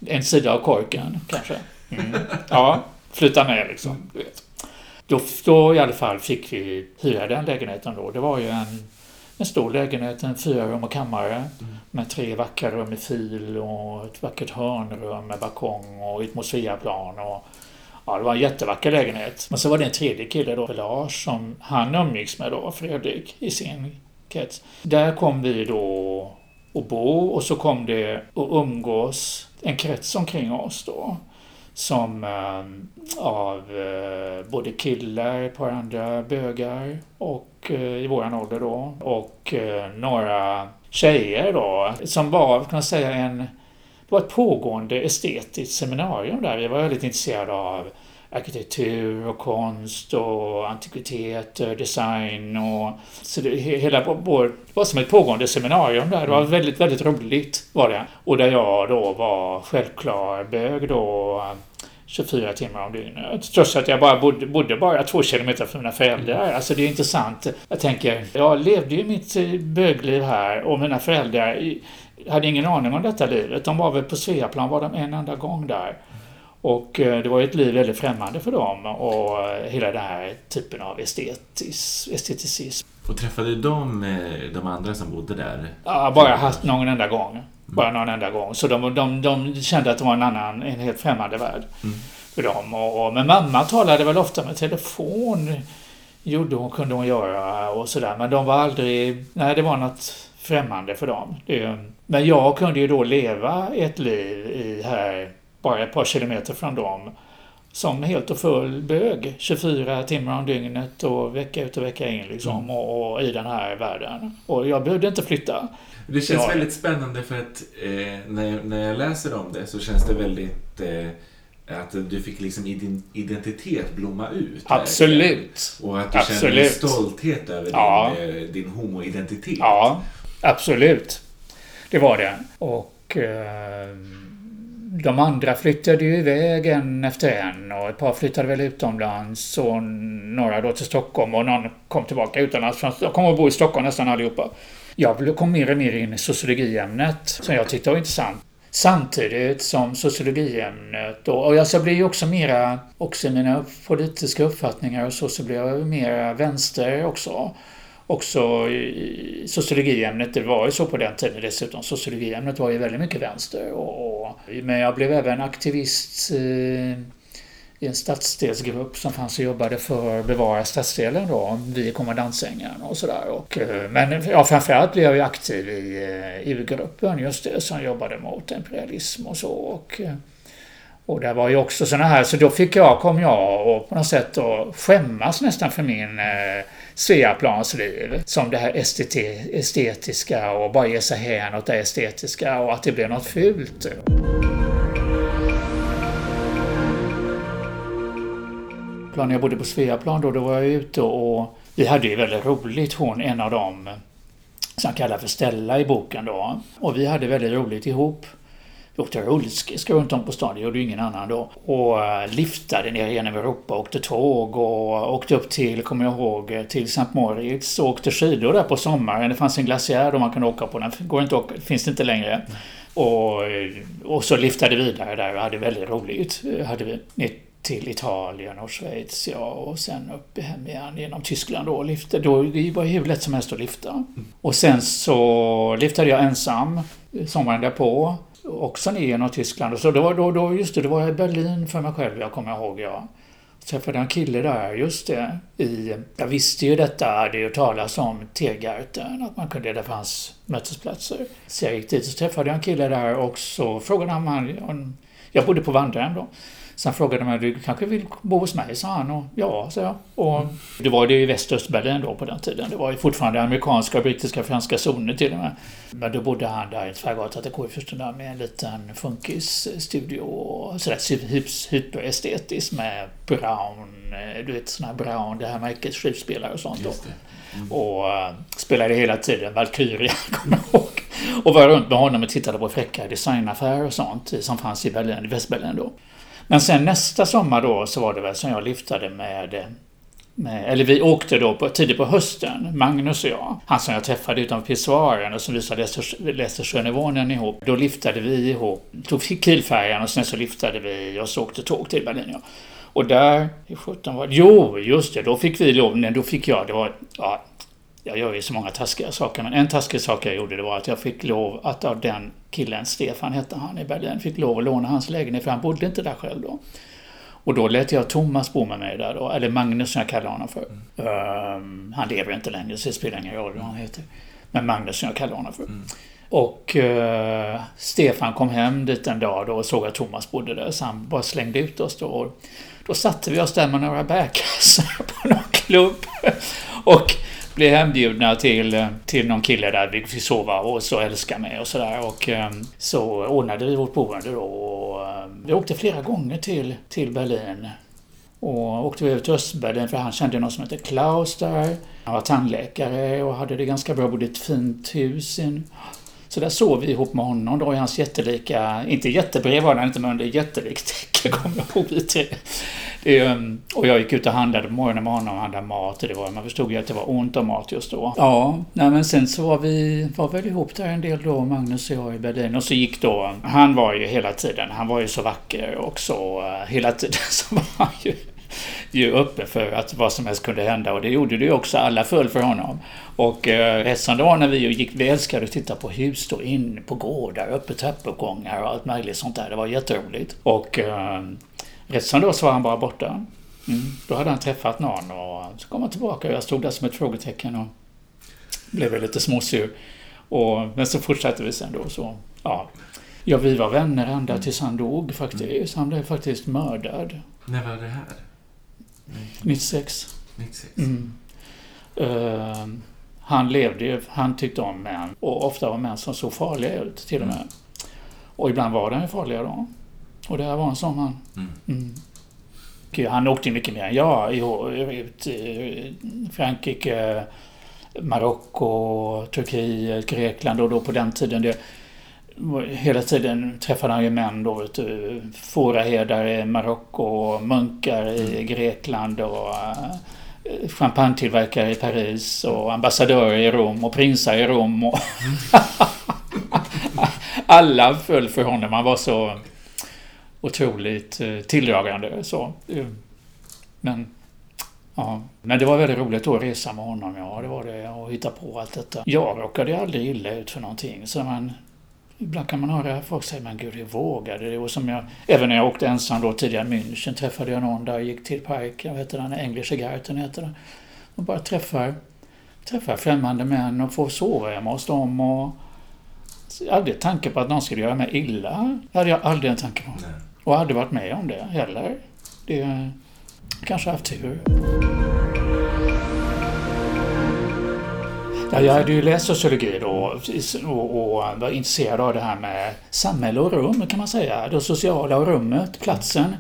En sida av korken kanske. Mm. Ja, flytta med liksom. Du vet. Då, då i alla fall fick vi hyra den lägenheten då. Det var ju en, en stor lägenhet, en fyra rum och kammare mm. med tre vackra rum med fil och ett vackert hörnrum med balkong och ett Mosviaplan. Och, ja, det var en jättevacker lägenhet. Men så var det en tredje kille då, Lars, som han umgicks med då, Fredrik, i sin krets. Där kom vi då att bo och så kom det att umgås en krets omkring oss då som eh, av eh, både killar, ett par andra bögar och eh, i våran ålder då och eh, några tjejer då som var, kan man säga, en det var ett pågående estetiskt seminarium där. Vi var väldigt intresserade av arkitektur och konst och antikviteter, design och så det, hela vår, det var som ett pågående seminarium där. Det var väldigt, väldigt roligt var det. Och där jag då var självklar bög då 24 timmar om dygnet. Trots att jag bara bodde, bodde bara två kilometer från mina föräldrar. Alltså det är intressant. Jag tänker, jag levde ju mitt eh, bögliv här och mina föräldrar hade ingen aning om detta livet. De var väl på Sveaplan var de en enda gång där. Och eh, det var ju ett liv väldigt främmande för dem och eh, hela den här typen av estetis, esteticism. Och träffade de, de andra som bodde där? Ja, bara haft någon enda gång. Mm. Bara någon enda gång. Så de, de, de kände att det var en annan, en helt främmande värld mm. för dem. Och, och, men mamma talade väl ofta med telefon. Gjorde hon, kunde hon göra och sådär. Men de var aldrig, nej det var något främmande för dem. Det, men jag kunde ju då leva ett liv i här bara ett par kilometer från dem som helt och full bög 24 timmar om dygnet och vecka ut och vecka in liksom mm. och, och, i den här världen. Och jag behövde inte flytta. Det känns jag... väldigt spännande för att eh, när, när jag läser om det så känns det väldigt eh, att du fick liksom din identitet blomma ut. Absolut. Och att du Absolut. känner stolthet över ja. din, eh, din homoidentitet. Ja, absolut. Det var det. Och eh, de andra flyttade ju iväg en efter en och ett par flyttade väl utomlands och några då till Stockholm och någon kom tillbaka utomlands. De kom att bo i Stockholm nästan allihopa. Jag kom mer och mer in i sociologiämnet som jag tyckte var intressant. Samtidigt som sociologiämnet och, och jag blev ju också mera, också i mina politiska uppfattningar och så, så blev jag mera vänster också också i sociologiämnet, det var ju så på den tiden dessutom, sociologiämnet var ju väldigt mycket vänster. Och, och men jag blev även aktivist eh, i en stadsdelsgrupp som fanns och jobbade för att bevara stadsdelen då, vid kommandantsängen och sådär. Eh, men ja, framförallt blev jag ju aktiv i eh, EU-gruppen, just det, som jobbade mot imperialism och så. Och, eh, och det var ju också sådana här, så då fick jag, kom jag och på något sätt att skämmas nästan för min eh, Sveaplansliv. Som det här estetiska och bara ge sig hän åt det estetiska och att det blev något fult. När jag bodde på Sveaplan då, då var jag ute och vi hade ju väldigt roligt, hon, en av dem som kallar för Stella i boken då. Och vi hade väldigt roligt ihop. Vi åkte rullskridskor runt om på stan, det gjorde ju ingen annan då. Och eh, liftade ner genom Europa, åkte tåg och åkte upp till, kommer jag ihåg, till Sankt Moritz och åkte skidor där på sommaren. Det fanns en glaciär då man kunde åka på, den går inte åka, finns det inte längre. Och, eh, och så liftade vi vidare där och hade väldigt roligt. Hade vi ner till Italien och Schweiz, ja, och sen upp hem igen genom Tyskland då. Lyfte. då det var hur lätt som helst att lyfta. Och sen så liftade jag ensam sommaren därpå också ner genom Tyskland. Och så då, då, då, just det, då var i Berlin för mig själv, jag kommer ihåg. Jag träffade en kille där, just det. I, jag visste ju detta, hade ju talas om Tegarten, att man kunde, det fanns mötesplatser. Så jag gick dit och träffade en kille där och så frågade han, han jag bodde på Vandrahem då. Sen frågade man, du kanske vill bo hos mig? sa han. Och, ja, sa jag. Och det var det i Västöstberlin då på den tiden. Det var ju fortfarande amerikanska, brittiska, franska zoner till och med. Men då bodde han där i Tvärgatan till K där med en liten funkisstudio och sådär hyperestetiskt med Brown, eh, du vet sådana här Brown, det här märket skivspelare och sånt. Mm. Och uh, spelade hela tiden Valkyria, <laughs> kommer jag ihåg. Och var runt med honom och tittade på fräcka designaffärer och sånt som fanns i Berlin, i Västberlin då. Men sen nästa sommar då så var det väl som jag lyftade med med, eller vi åkte då på, tidigt på hösten, Magnus och jag. Han som jag träffade utanför pissoaren och som vi Lästersjönivån läste, ihop. Då liftade vi ihop, tog Kielfärjan och sen så liftade vi och så åkte tåg till Berlin. Ja. Och där, i 17 var det, jo just det, då fick vi lov, då fick jag, det var, ja, jag gör ju så många taskiga saker, men en taskig sak jag gjorde det var att jag fick lov att av den killen, Stefan hette han i Berlin, fick lov att låna hans lägenhet för han bodde inte där själv då. Och då lät jag Thomas bo med mig där då, eller Magnus som jag kallar honom för. Mm. Um, han lever inte längre så det spelar ingen roll vad han heter. Men Magnus som jag kallar honom för. Mm. Och uh, Stefan kom hem dit en dag då och såg att Thomas bodde där så han bara slängde ut oss då. Och då satte vi oss där med några bärkassar <laughs> på någon klubb. och blev hembjudna till, eh, till någon kille där vi fick sova och så älska med och sådär. Och eh, så ordnade vi vårt boende då. Och, eh, vi åkte flera gånger till, till Berlin. Och åkte vi över till Östberlin för han kände någon som hette Klaus där. Han var tandläkare och hade det ganska bra, bodde i ett fint hus. Så där sov vi ihop med honom då i hans jättelika, inte jättebrev var han inte, men det är jättelikt täcke <laughs> kommer jag ihåg vi tre. Det, um, och jag gick ut och handlade på morgonen med honom och handlade mat. det var, man förstod ju att det var ont om mat just då. Ja, nej, men sen så var vi var väl ihop där en del då, Magnus och jag i Berlin. Och så gick då, han var ju hela tiden, han var ju så vacker och så eh, hela tiden <laughs> så var han ju ju öppen för att vad som helst kunde hända och det gjorde det ju också. Alla föll för honom. Och eh, resten då när vi gick, vi älskade att titta på hus då in på gårdar, uppe trappuppgångar och allt möjligt sånt där. Det var jätteroligt. Och eh, rätt som då så var han bara borta. Mm. Då hade han träffat någon och så kom han tillbaka och jag stod där som ett frågetecken och blev lite småsur. Och, men så fortsatte vi sen då så, ja. Ja, vi var vänner ända tills han dog faktiskt. Han blev faktiskt mördad. När var det här? 96. 96. Mm. Uh, han levde ju, han tyckte om män och ofta var män som såg farliga ut till och med. Mm. Och ibland var de ju farliga då. Och det här var en sån man. Mm. Mm. Han åkte mycket mer än jag. Ut Frankrike, Marocko, Turkiet, Grekland och då på den tiden. Det, hela tiden träffade han ju män då. Fåraherdare i Marocko, munkar i mm. Grekland och uh, champagnetillverkare i Paris och ambassadörer i Rom och prinsar i Rom. Och <laughs> Alla föll för honom. Han var så otroligt uh, tilldragande. Så. Men, ja. Men det var väldigt roligt att resa med honom. Ja, det var det. Och hitta på allt detta. Jag råkade aldrig illa ut för någonting. Så man, Ibland kan man höra folk säga men gud, jag vågade det. Och som jag, även när jag åkte ensam då tidigare i München träffade jag någon där, gick till Park, jag vet den, Englische Garten heter det. Och bara träffar, träffar främmande män och får sova hemma hos dem. Och hade tanke på att någon skulle göra mig illa. Det hade jag aldrig en tanke på. Nej. Och aldrig varit med om det heller. Det kanske haft tur. Ja, jag hade ju läst sociologi då och, och var intresserad av det här med samhälle och rum kan man säga. Det sociala och rummet, platsen.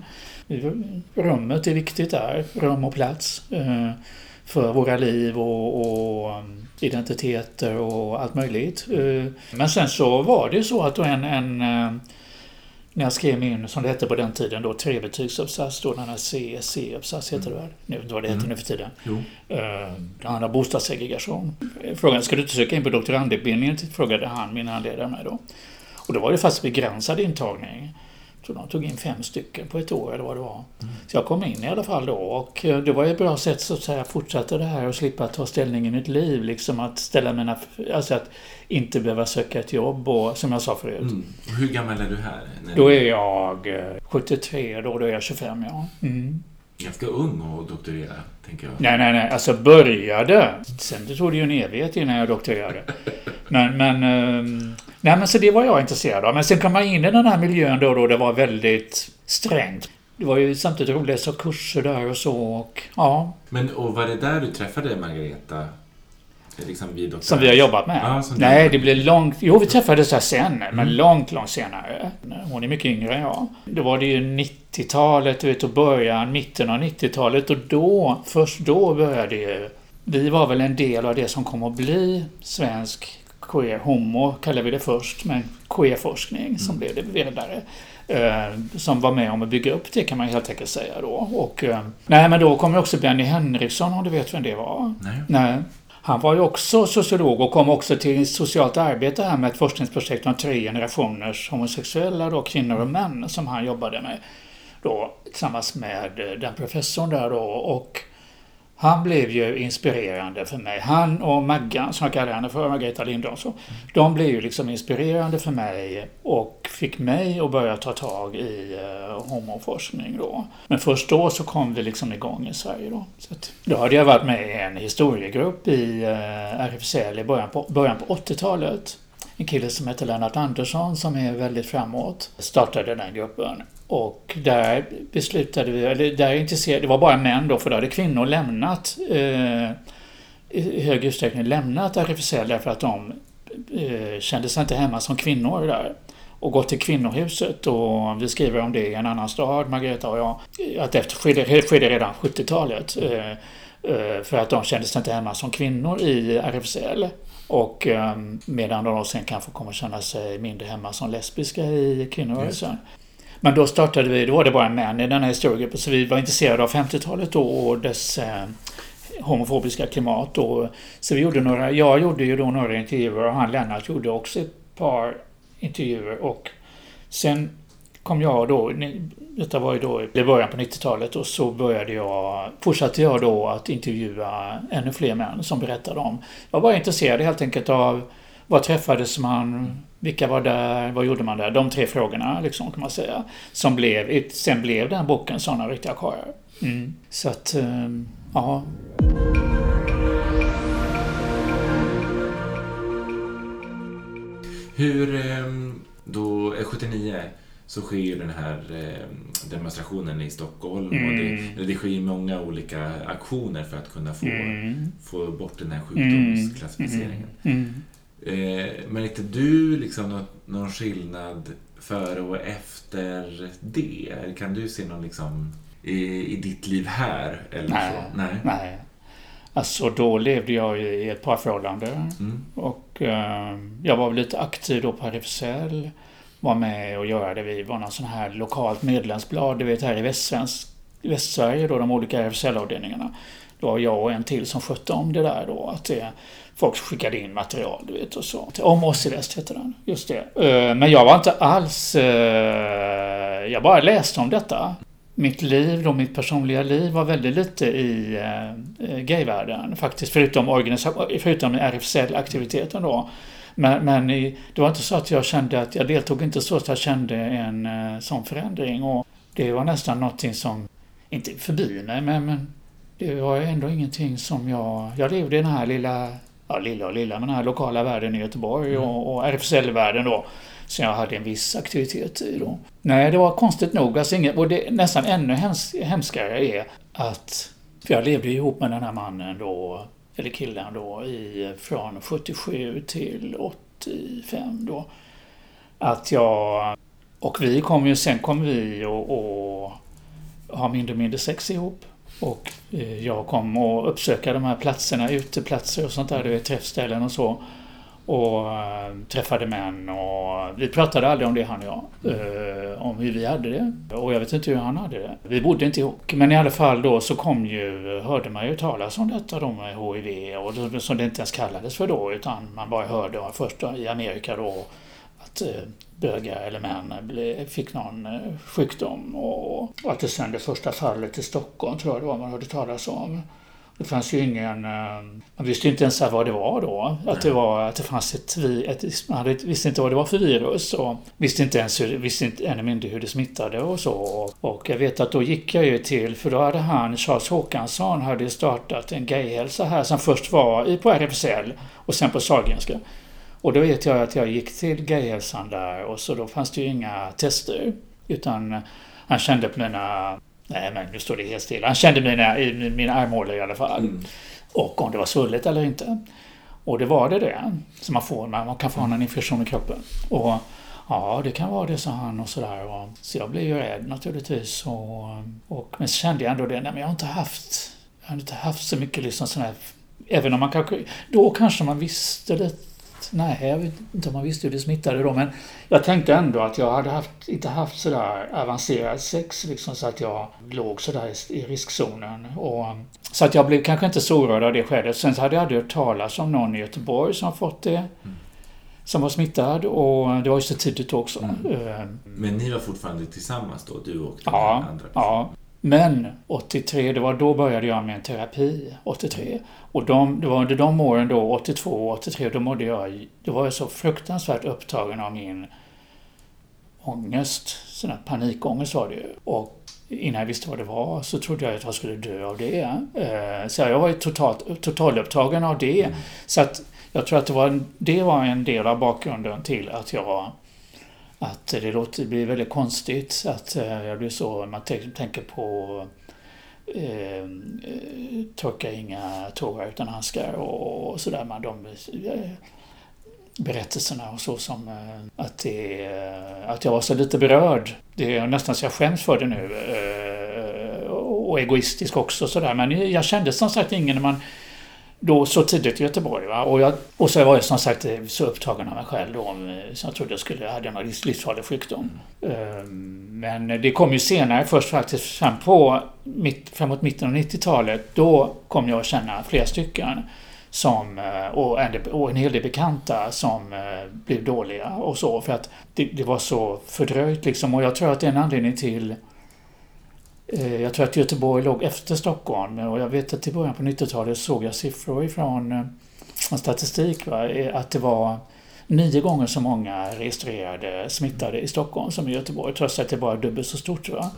Rummet är viktigt där, rum och plats. Eh, för våra liv och, och eh, identiteter och allt möjligt. Eh, men sen så var det ju så att en, en när jag skrev min, som det hette på den tiden, då trebetygsuppsats, då den här C-uppsats heter det väl? Nu vet inte vad det heter mm. nu för tiden. Jo. Det handlar om bostadssegregation. Frågan, ska du inte söka in på doktorandutbildningen? Frågade han, min handledare mig då. Och då var det faktiskt begränsad intagning tror de tog in fem stycken på ett år eller vad det var. Mm. Så jag kom in i alla fall då och eh, det var ett bra sätt så att säga fortsätta det här och slippa ta ställning i mitt liv. Liksom att ställa mina... Alltså att inte behöva söka ett jobb och som jag sa förut. Mm. Hur gammal är du här? Då är jag 73, eh, då, då är jag 25 ja. Mm. Ganska ung att doktorera, tänker jag. Nej, nej, nej. Alltså började. Sen det tog det ju en evighet innan jag doktorerade. Men, men... Um, nej, men så det var jag intresserad av. Men sen kom jag in i den här miljön då, då det var väldigt strängt. Det var ju samtidigt roligt att läsa kurser där och så och ja. Men och var det där du träffade Margareta Liksom vi som vi har jobbat med? Ja, Nej, det blev långt... Jo, vi träffades här sen, mm. men långt, långt senare. Hon är mycket yngre än jag. Då var det ju 90-talet, du vet, och början, mitten av 90-talet och då, först då började ju... Vi var väl en del av det som kom att bli svensk queer, homo kallar vi det först, men queerforskning mm. som blev det vidare. Eh, som var med om att bygga upp det kan man helt enkelt säga då. Och, eh, nej, men då kom också Benny Henriksson, om du vet vem det var? Nej. nej. Han var ju också sociolog och kom också till socialt arbete här med ett forskningsprojekt om tre generationers homosexuella då, kvinnor och män som han jobbade med då tillsammans med eh, den professorn där då. Och han blev ju inspirerande för mig. Han och Maggan, som jag kallar henne för, Margareta Lindahl, så, de blev ju liksom inspirerande för mig och fick mig att börja ta tag i eh, homoforskning då. Men först då så kom vi liksom igång i Sverige då. Så att, då hade jag varit med i en historiegrupp i eh, RFSL i början på, början på 80-talet. En kille som heter Lennart Andersson som är väldigt framåt startade den gruppen. Och där beslutade vi, eller där intresserade, det var bara män då, för då hade kvinnor lämnat eh, i hög utsträckning lämnat RFSL därför att de eh, kände sig inte hemma som kvinnor där. Och gått till kvinnohuset och vi skriver om det i en annan stad, Margareta och jag, att det skedde, redan 70-talet. Eh, eh, för att de kände sig inte hemma som kvinnor i RFSL. Och eh, medan de sen kanske kommer känna sig mindre hemma som lesbiska i kvinnorörelsen. Men då startade vi, då var det bara män i den här historiegruppen, så vi var intresserade av 50-talet då och dess eh, homofobiska klimat. Och, så vi gjorde några, jag gjorde ju då några intervjuer och han Lennart gjorde också ett par intervjuer. Och sen kom jag då, detta var ju då i början på 90-talet och så började jag, fortsatte jag då att intervjua ännu fler män som berättade om, jag var intresserad helt enkelt av var träffades man? Vilka var där? Vad gjorde man där? De tre frågorna liksom kan man säga. Som blev, sen blev den boken Sådana riktiga karlar. Mm. Så att, ehm, ja. Hur, ehm, då, 79 så sker ju den här ehm, demonstrationen i Stockholm mm. och det, mm. det sker många olika aktioner för att kunna få, mm. få bort den här sjukdomsklassificeringen. Mm. Eh, märkte du liksom någon skillnad före och efter det? Kan du se någon liksom i, i ditt liv här? Eller nej, så? nej. nej. Alltså då levde jag i ett parförhållande. Mm. Och eh, jag var lite aktiv då på RFSL. Var med och göra det. Vi var någon sån här lokalt medlemsblad, du vet här i Västsvensk, Västsverige då, de olika RFSL-avdelningarna. Då var jag och en till som skötte om det där då. Att det, folk skickade in material, du vet, och så. Om oss i väst heter den, just det. Eh, men jag var inte alls... Eh, jag bara läste om detta. Mitt liv, då, mitt personliga liv var väldigt lite i eh, gayvärlden faktiskt, förutom, förutom RFSL-aktiviteten då. Men, men det var inte så att jag kände att, jag deltog inte så att jag kände en sån förändring och det var nästan någonting som, inte förbi mig, men, men det var ändå ingenting som jag... Jag levde i den här lilla ja, lilla och lilla, men den här lokala världen i Göteborg mm. och, och RFSL-världen då. Som jag hade en viss aktivitet i då. Nej, det var konstigt nog. Alltså inget, och det nästan ännu hems, hemskare är att... För jag levde ihop med den här mannen då, eller killen då, i, från 77 till 85 då. Att jag... Och vi kom ju, sen kom vi och, och ha mindre och mindre sex ihop. Och eh, jag kom och uppsöka de här platserna, uteplatser och sånt där, det träffställen och så. Och eh, träffade män och vi pratade aldrig om det han och jag. Eh, om hur vi hade det. Och jag vet inte hur han hade det. Vi bodde inte ihop. Men i alla fall då så kom ju, hörde man ju talas om detta då med HIV och som det inte ens kallades för då utan man bara hörde först i Amerika då att bögar eller män fick någon eh, sjukdom och att det sen det första fallet i Stockholm tror jag det var man hörde talas om. Det fanns ju ingen... Eh, man visste inte ens vad det var då. Att det, var, att det fanns ett, ett Man visste inte vad det var för virus och visste inte ens visste inte, ännu mindre hur det smittade och så. Och jag vet att då gick jag ju till, för då hade han, Charles Håkansson, hade startat en gayhälsa här som först var på RFSL och sen på Sahlgrenska. Och då vet jag att jag gick till gayhälsan där och så då fanns det ju inga tester. Utan han kände på mina... Nej men nu står det helt stilla. Han kände mina, mina armhålor i alla fall. Mm. Och om det var svullet eller inte. Och det var det det. Så man får, man kan få en infektion i kroppen. Och ja, det kan vara det, sa han och sådär. Så jag blev ju rädd naturligtvis. Och, och, men så kände jag ändå det, nej men jag har inte haft, jag har inte haft så mycket liksom sådana här, även om man kanske, då kanske man visste lite direkt. Nej, jag vet inte om man visste hur det smittade då. Men jag tänkte ändå att jag hade haft, inte haft sådär avancerad sex liksom, så att jag låg sådär i, i riskzonen. Och, så att jag blev kanske inte så oroad av det skedet. Sen så hade jag aldrig hört talas om någon i Göteborg som fått det. Mm. Som var smittad och det var ju så tidigt också. Mm. Eh, men ni var fortfarande tillsammans då? Du och den ja, andra personen? Ja. Men 83, det var då började jag med en terapi. 83. Och de, det var under de åren då, 82 och 83, då mådde jag... Då var jag så fruktansvärt upptagen av min ångest. Sån här panikångest var det ju. Och innan jag visste vad det var så trodde jag att jag skulle dö av det. Eh, så jag var ju totalt, totalupptagen av det. Mm. Så att jag tror att det var, det var en del av bakgrunden till att jag att det låter, det blir väldigt konstigt att eh, jag blir så, man tänker på eh, torka inga tårar utan handskar och, och sådär. Man, de, eh, berättelserna och så som eh, att, det, eh, att jag var så lite berörd. Det är nästan så jag skäms för det nu. Eh, och egoistisk också sådär. Men jag kände som sagt ingen när man då så tidigt i Göteborg. Va? Och, jag, och så var jag som sagt eh, så upptagen av mig själv då, eh, så jag trodde jag skulle hade en livsfarlig sjukdom. Ehm, men det kom ju senare, först faktiskt fram på mitt, framåt mitten av 90-talet, då kom jag att känna flera stycken som, eh, och en, och en hel del bekanta som blev dåliga och så för att det, det var så fördröjt liksom och jag tror att det är en anledning till jag tror att Göteborg låg efter Stockholm och jag vet att i början på 90-talet såg jag siffror ifrån eh, statistik va, eh, att det var nio gånger så många registrerade smittade i Stockholm som i Göteborg trots att det bara är dubbelt så stort. Va?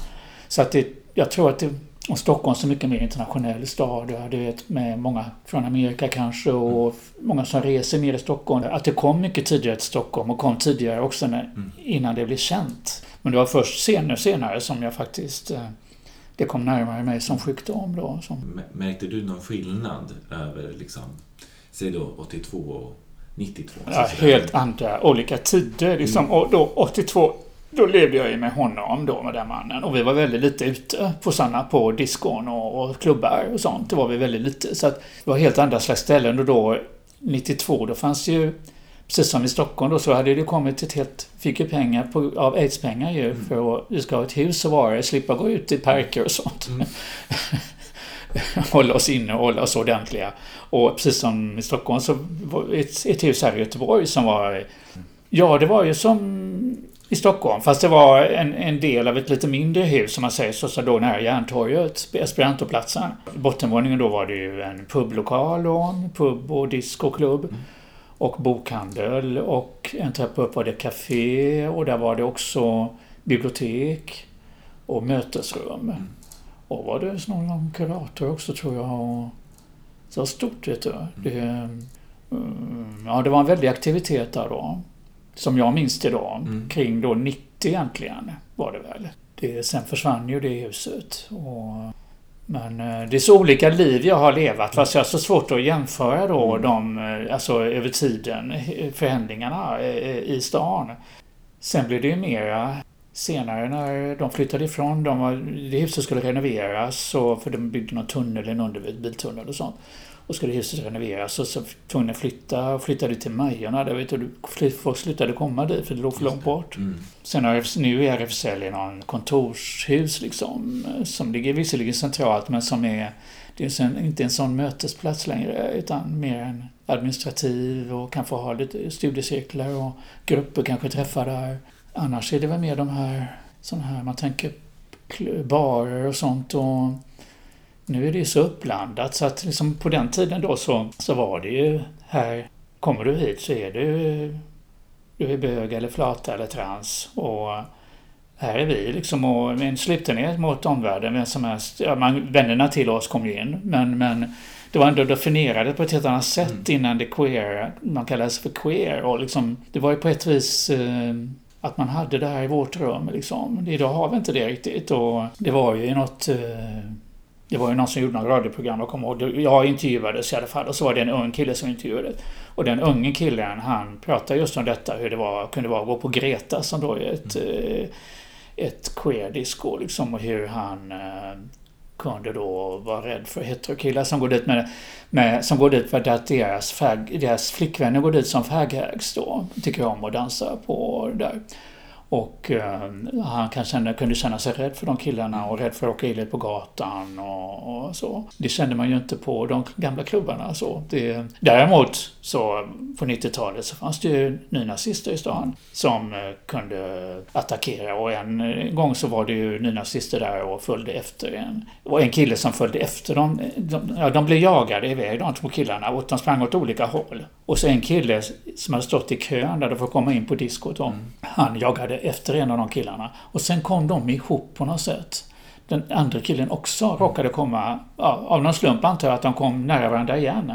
Så att det, jag tror att det, och Stockholm är så mycket mer internationell stad, du vet, med många från Amerika kanske och mm. många som reser ner i Stockholm. Att det kom mycket tidigare till Stockholm och kom tidigare också när, mm. innan det blev känt. Men det var först senare, senare som jag faktiskt det kom närmare mig som sjukdom. Då, som... Märkte du någon skillnad över, liksom, säg då 82 och 92? Ja, helt andra, olika tider. Liksom. Mm. Och då 82, då levde jag ju med honom då, med den mannen. Och vi var väldigt lite ute på sådana, på diskon och, och klubbar och sånt. Det var vi väldigt lite. Så att det var helt andra slags ställen. Och då 92, då fanns ju Precis som i Stockholm då så hade det kommit ett helt... Fick ju pengar på, av aidspengar ju mm. för att vi ska ha ett hus och vara slippa gå ut i parker och sånt. Mm. <laughs> hålla oss inne och hålla oss ordentliga. Och precis som i Stockholm så var ett, ett hus här i Göteborg som var... Ja, det var ju som i Stockholm. Fast det var en, en del av ett lite mindre hus som man säger, så, så då nära Järntorget, Esperantoplatsen. Bottenvåningen då var det ju en publokal och en pub och discoklubb. Mm och bokhandel och en trappa upp var det café och där var det också bibliotek och mötesrum. Mm. Och var det någon kurator också tror jag. Så var stort vet du. Mm. Det, mm, ja, det var en väldig aktivitet där då. Som jag minns det då. Mm. Kring då 90 egentligen var det väl. Det, sen försvann ju det huset. Och men eh, det är så olika liv jag har levat fast jag har så svårt att jämföra då mm. de, eh, alltså över tiden, förändringarna eh, i stan. Sen blev det ju mera senare när de flyttade ifrån. De var, det huset skulle renoveras och, för de byggde någon tunnel, en underbiltunnel och sånt och skulle huset renoveras och så tvungna att flytta och flyttade till Majorna. Där vet du, folk slutade komma dit för det låg för långt bort. Mm. Sen har, nu är RFSL i någon kontorshus liksom som ligger visserligen centralt men som är det är inte en sån mötesplats längre utan mer en administrativ och kan få ha lite studiecirklar och grupper kanske träffar där. Annars är det väl mer de här, såna här, man tänker barer och sånt och nu är det ju så uppblandat så att liksom på den tiden då så, så var det ju här, kommer du hit så är du, du är bög eller flata eller trans och här är vi liksom och med en slutenhet mot omvärlden, vem som helst, ja, man, vännerna till oss kom ju in men, men det var ändå definierat på ett helt annat sätt mm. innan det queer, man kallades för queer och liksom, det var ju på ett vis eh, att man hade det här i vårt rum liksom. Idag har vi inte det riktigt och det var ju något eh, det var ju någon som gjorde något radioprogram, jag kommer ihåg. Jag intervjuades i alla fall och så var det en ung kille som intervjuades. Och den unge killen han pratade just om detta, hur det var, kunde vara att gå på Greta som då är ett, mm. ett queer-disco liksom och hur han... Eh, kunde då vara rädd för heterokillar som går dit med, med som går dit för att deras, fag, deras flickvänner går dit som faghags då. Tycker om att dansa på där. Och eh, han kan känna, kunde känna sig rädd för de killarna och rädd för att åka illa på gatan och, och, så. Det kände man ju inte på de gamla klubbarna. Så det, däremot så på 90-talet så fanns det ju nynazister i stan som eh, kunde attackera och en gång så var det ju nynazister där och följde efter en. Och en kille som följde efter dem. De, ja, de blev jagade iväg de två killarna och de sprang åt olika håll. Och så en kille som hade stått i kön där för att komma in på diskot. Mm. Han jagade efter en av de killarna. Och sen kom de ihop på något sätt. Den andra killen också råkade komma, ja, av någon slump antar jag att de kom nära varandra igen.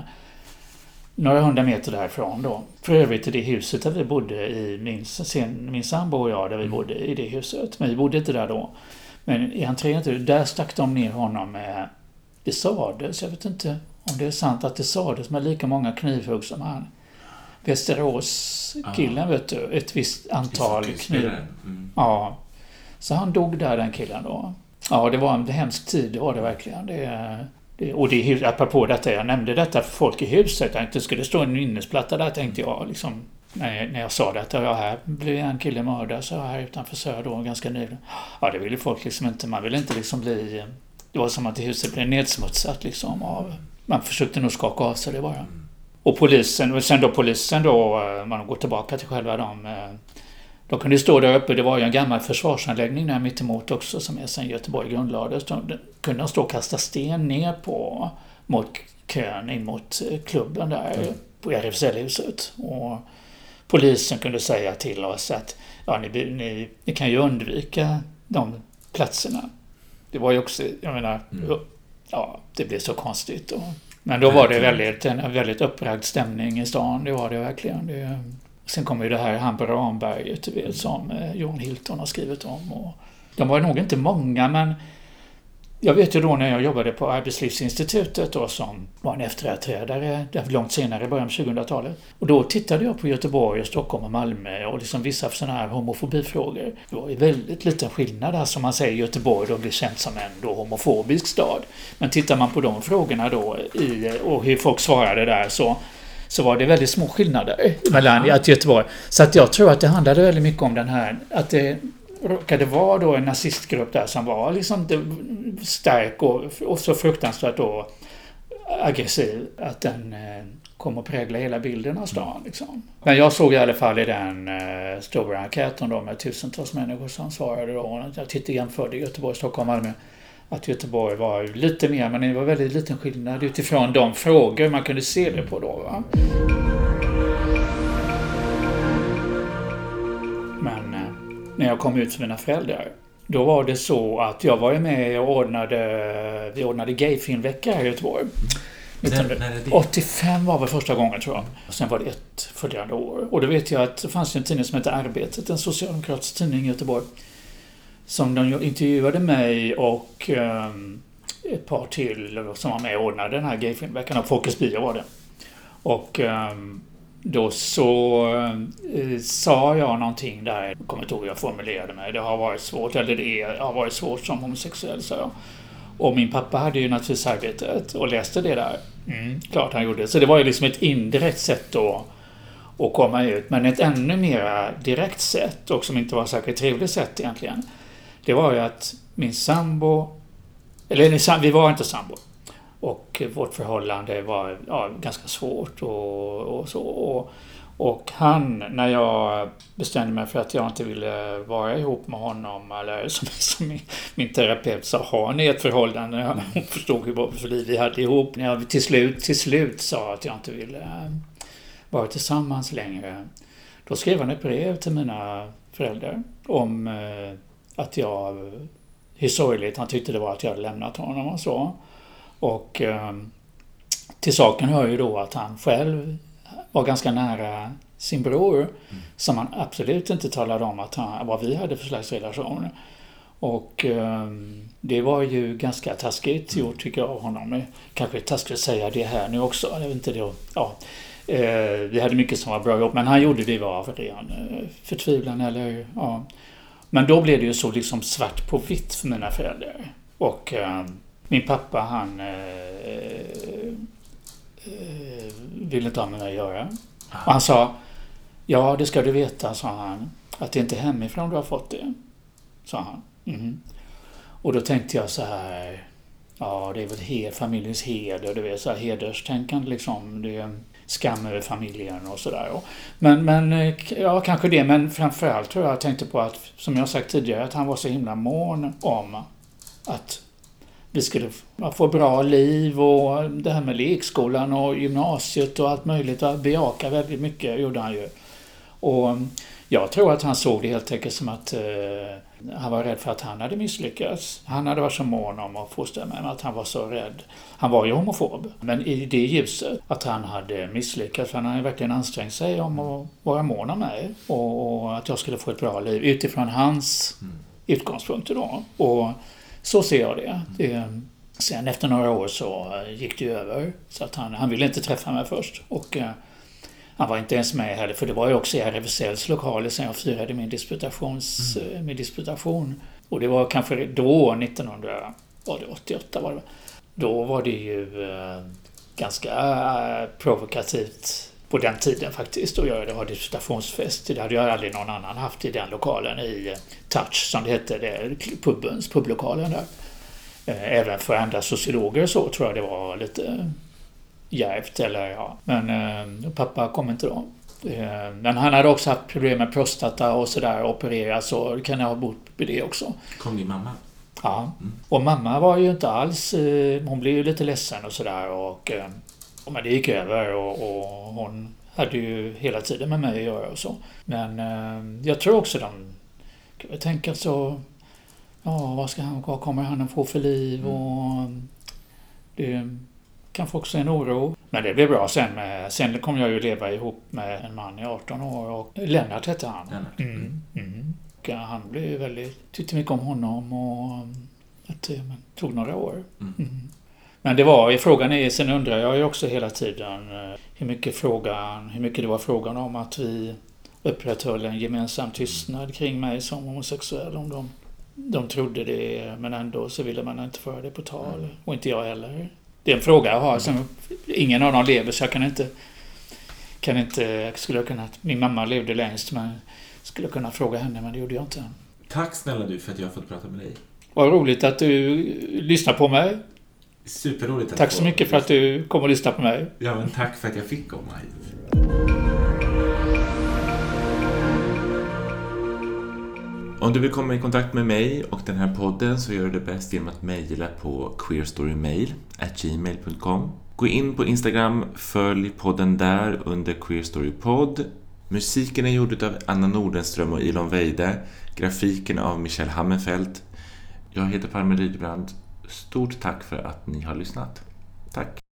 Några hundra meter därifrån då. För övrigt i det huset där vi bodde i, min, min sambo och jag, där vi bodde i det huset. Men vi bodde inte där då. Men i entrén, där stack de ner honom med, det sades, jag vet inte om det är sant att det sades med lika många knivhugg som han. Västerås-killen, vet du. Ett visst antal kniv... Mm. Ja. Så han dog där, den killen då. Ja, det var en hemsk tid, det var det verkligen. Det, det, och det, apropå detta, jag nämnde detta för folk i huset. Att det skulle stå en minnesplatta där, tänkte jag. Liksom, när, när jag sa detta. Ja, här blev en kille mördad, så här utanför Söder då, ganska nyligen. Ja, det ville folk liksom inte. Man ville inte liksom bli... Det var som att huset blev nedsmutsat liksom av... Man försökte nog skaka av sig det bara. Och polisen, och sen då polisen då, eh, man går tillbaka till själva dem. Eh, de kunde stå där uppe, det var ju en gammal försvarsanläggning där mittemot också som är sen Göteborg grundlades. De kunde stå och kasta sten ner på, mot kön in mot eh, klubben där mm. på RFSL-huset. Och polisen kunde säga till oss att ja, ni, ni, ni kan ju undvika de platserna. Det var ju också, jag menar, mm. ja, det blev så konstigt. Och, men då var det väldigt, en väldigt uppragd stämning i stan. Det var det verkligen. Det, sen kommer ju det här Hamper Ramberget, du vet, som eh, Johan Hilton har skrivit om. Och de var nog inte många, men jag vet ju då när jag jobbade på Arbetslivsinstitutet då som var en efterträdare långt senare, i början av 2000-talet. Och då tittade jag på Göteborg, och Stockholm och Malmö och liksom vissa sådana här homofobifrågor. Det var ju väldigt liten skillnad som man säger Göteborg då blir känt som en då homofobisk stad. Men tittar man på de frågorna då i, och hur folk svarade där så så var det väldigt små skillnader mellan att Göteborg. Så att jag tror att det handlade väldigt mycket om den här att det råkade vara då en nazistgrupp där som var liksom stark och, och så fruktansvärt då aggressiv att den eh, kom att prägla hela bilden av stan. Liksom. Men jag såg i alla fall i den eh, stora enkäten då med tusentals människor som svarade då. Jag tittade jämförde Göteborg, Stockholm, Malmö. Att Göteborg var lite mer, men det var väldigt liten skillnad utifrån de frågor man kunde se det på då. Va? När jag kom ut för mina föräldrar. Då var det så att jag var med och ordnade, vi ordnade gayfilmvecka här i Göteborg. 1985 var väl första gången tror jag. Och sen var det ett följande år. Och då vet jag att det fanns en tidning som hette Arbetet, en socialdemokratisk tidning i Göteborg. Som de intervjuade mig och um, ett par till som var med och ordnade den här gayfilmveckan. Och Folkets Bio var det. Och um, då så eh, sa jag någonting där, jag kommer inte ihåg hur jag formulerade mig. Det har varit svårt, eller det är, har varit svårt som homosexuell, sa jag. Och min pappa hade ju naturligtvis arbetet och läste det där. Mm, klart han gjorde. Så det var ju liksom ett indirekt sätt då att komma ut. Men ett ännu mer direkt sätt, och som inte var särskilt trevligt sätt egentligen. Det var ju att min sambo, eller vi var inte sambo. Och vårt förhållande var ja, ganska svårt och, och så. Och, och han, när jag bestämde mig för att jag inte ville vara ihop med honom, eller som, <laughs> som min, min terapeut sa, har ni ett förhållande? <laughs> Hon förstod ju vad för liv vi hade ihop. När jag till slut, till slut sa att jag inte ville eh, vara tillsammans längre, då skrev han ett brev till mina föräldrar om eh, att jag, eh, hur sorgligt han tyckte det var att jag hade lämnat honom och så. Och eh, till saken hör ju då att han själv var ganska nära sin bror. Mm. Som han absolut inte talade om att han, vad vi hade för slags relation. Och eh, det var ju ganska taskigt mm. gjort tycker jag av honom. Kanske taskigt att säga det här nu också. Jag vet inte det. Ja. Eh, vi hade mycket som var bra ihop men han gjorde det av ren eh, förtvivlan eller ja. Men då blev det ju så liksom svart på vitt för mina föräldrar. Och ehm, min pappa han eh, eh, ville inte ha med mig att göra. Och han sa, ja det ska du veta, sa han, att det inte är hemifrån du har fått det. Sa han. Mm. Och då tänkte jag så här, ja det är väl he, familjens heder, du vet så här hederstänkande liksom. Det är skam över familjen och sådär. Men, men, eh, ja kanske det, men framförallt tror jag jag tänkte på att, som jag sagt tidigare, att han var så himla mån om att vi skulle få bra liv och det här med lekskolan och gymnasiet och allt möjligt. Bejaka väldigt mycket gjorde han ju. Och jag tror att han såg det helt enkelt som att eh, han var rädd för att han hade misslyckats. Han hade varit så mån om att fostra mig, men att han var så rädd. Han var ju homofob, men i det ljuset att han hade misslyckats. För han hade verkligen ansträngt sig om att vara mån om mig och, och att jag skulle få ett bra liv utifrån hans mm. utgångspunkter då. Och så ser jag det. det. Sen efter några år så gick det över. Så att han, han ville inte träffa mig först. Och eh, han var inte ens med heller, för det var ju också i RFSLs lokaler sen jag firade min, disputations, mm. Eh, min disputation. Och det var kanske då, 1988 var det Då var det ju eh, ganska eh, provokativt på den tiden faktiskt att göra det, ha disputationsfest. Det hade jag aldrig någon annan haft i den lokalen i Touch som det hette, det, pubens, publokalen där. Även för andra sociologer så tror jag det var lite djärvt eller ja. Men eh, pappa kom inte då. Eh, men han hade också haft problem med prostata och sådär, opererat så det kan jag ha bott på det också. Kom din mamma? Ja. Mm. Och mamma var ju inte alls... Eh, hon blev ju lite ledsen och sådär och... Eh, men det gick över och, och hon hade ju hela tiden med mig att göra och så. Men eh, jag tror också de... Kan jag tänka så... Ja, vad ska han... Vad kommer han att få för liv mm. och... Det, kanske också en oro. Men det blev bra sen. Med, sen kom jag ju leva ihop med en man i 18 år och Lennart hette han. Mm, mm. Och han blev väldigt, tyckte mycket om honom och att det tog några år. Mm. Mm. Men det var, frågan är, sen undrar jag ju också hela tiden eh, hur mycket frågan, hur mycket det var frågan om att vi upprätthöll en gemensam tystnad kring mig som homosexuell. Om de, de trodde det men ändå så ville man inte föra det på tal. Mm. Och inte jag heller. Det är en fråga jag har. Som, ingen av dem lever så jag kan inte... Kan inte skulle jag kunna, min mamma levde längst men skulle jag kunna fråga henne men det gjorde jag inte. Tack snälla du för att jag har fått prata med dig. Vad roligt att du lyssnar på mig. Superroligt att Tack så mycket för att du kom och lyssnade på mig. Ja, men tack för att jag fick komma hit. Om du vill komma i kontakt med mig och den här podden så gör du det bäst genom att mejla på queerstorymail@gmail.com. Gå in på Instagram, följ podden där under queerstorypod. Musiken är gjord av Anna Nordenström och Ilon Weide. Grafiken av Michel Hammenfelt. Jag heter Parme Rydbrand. Stort tack för att ni har lyssnat. Tack!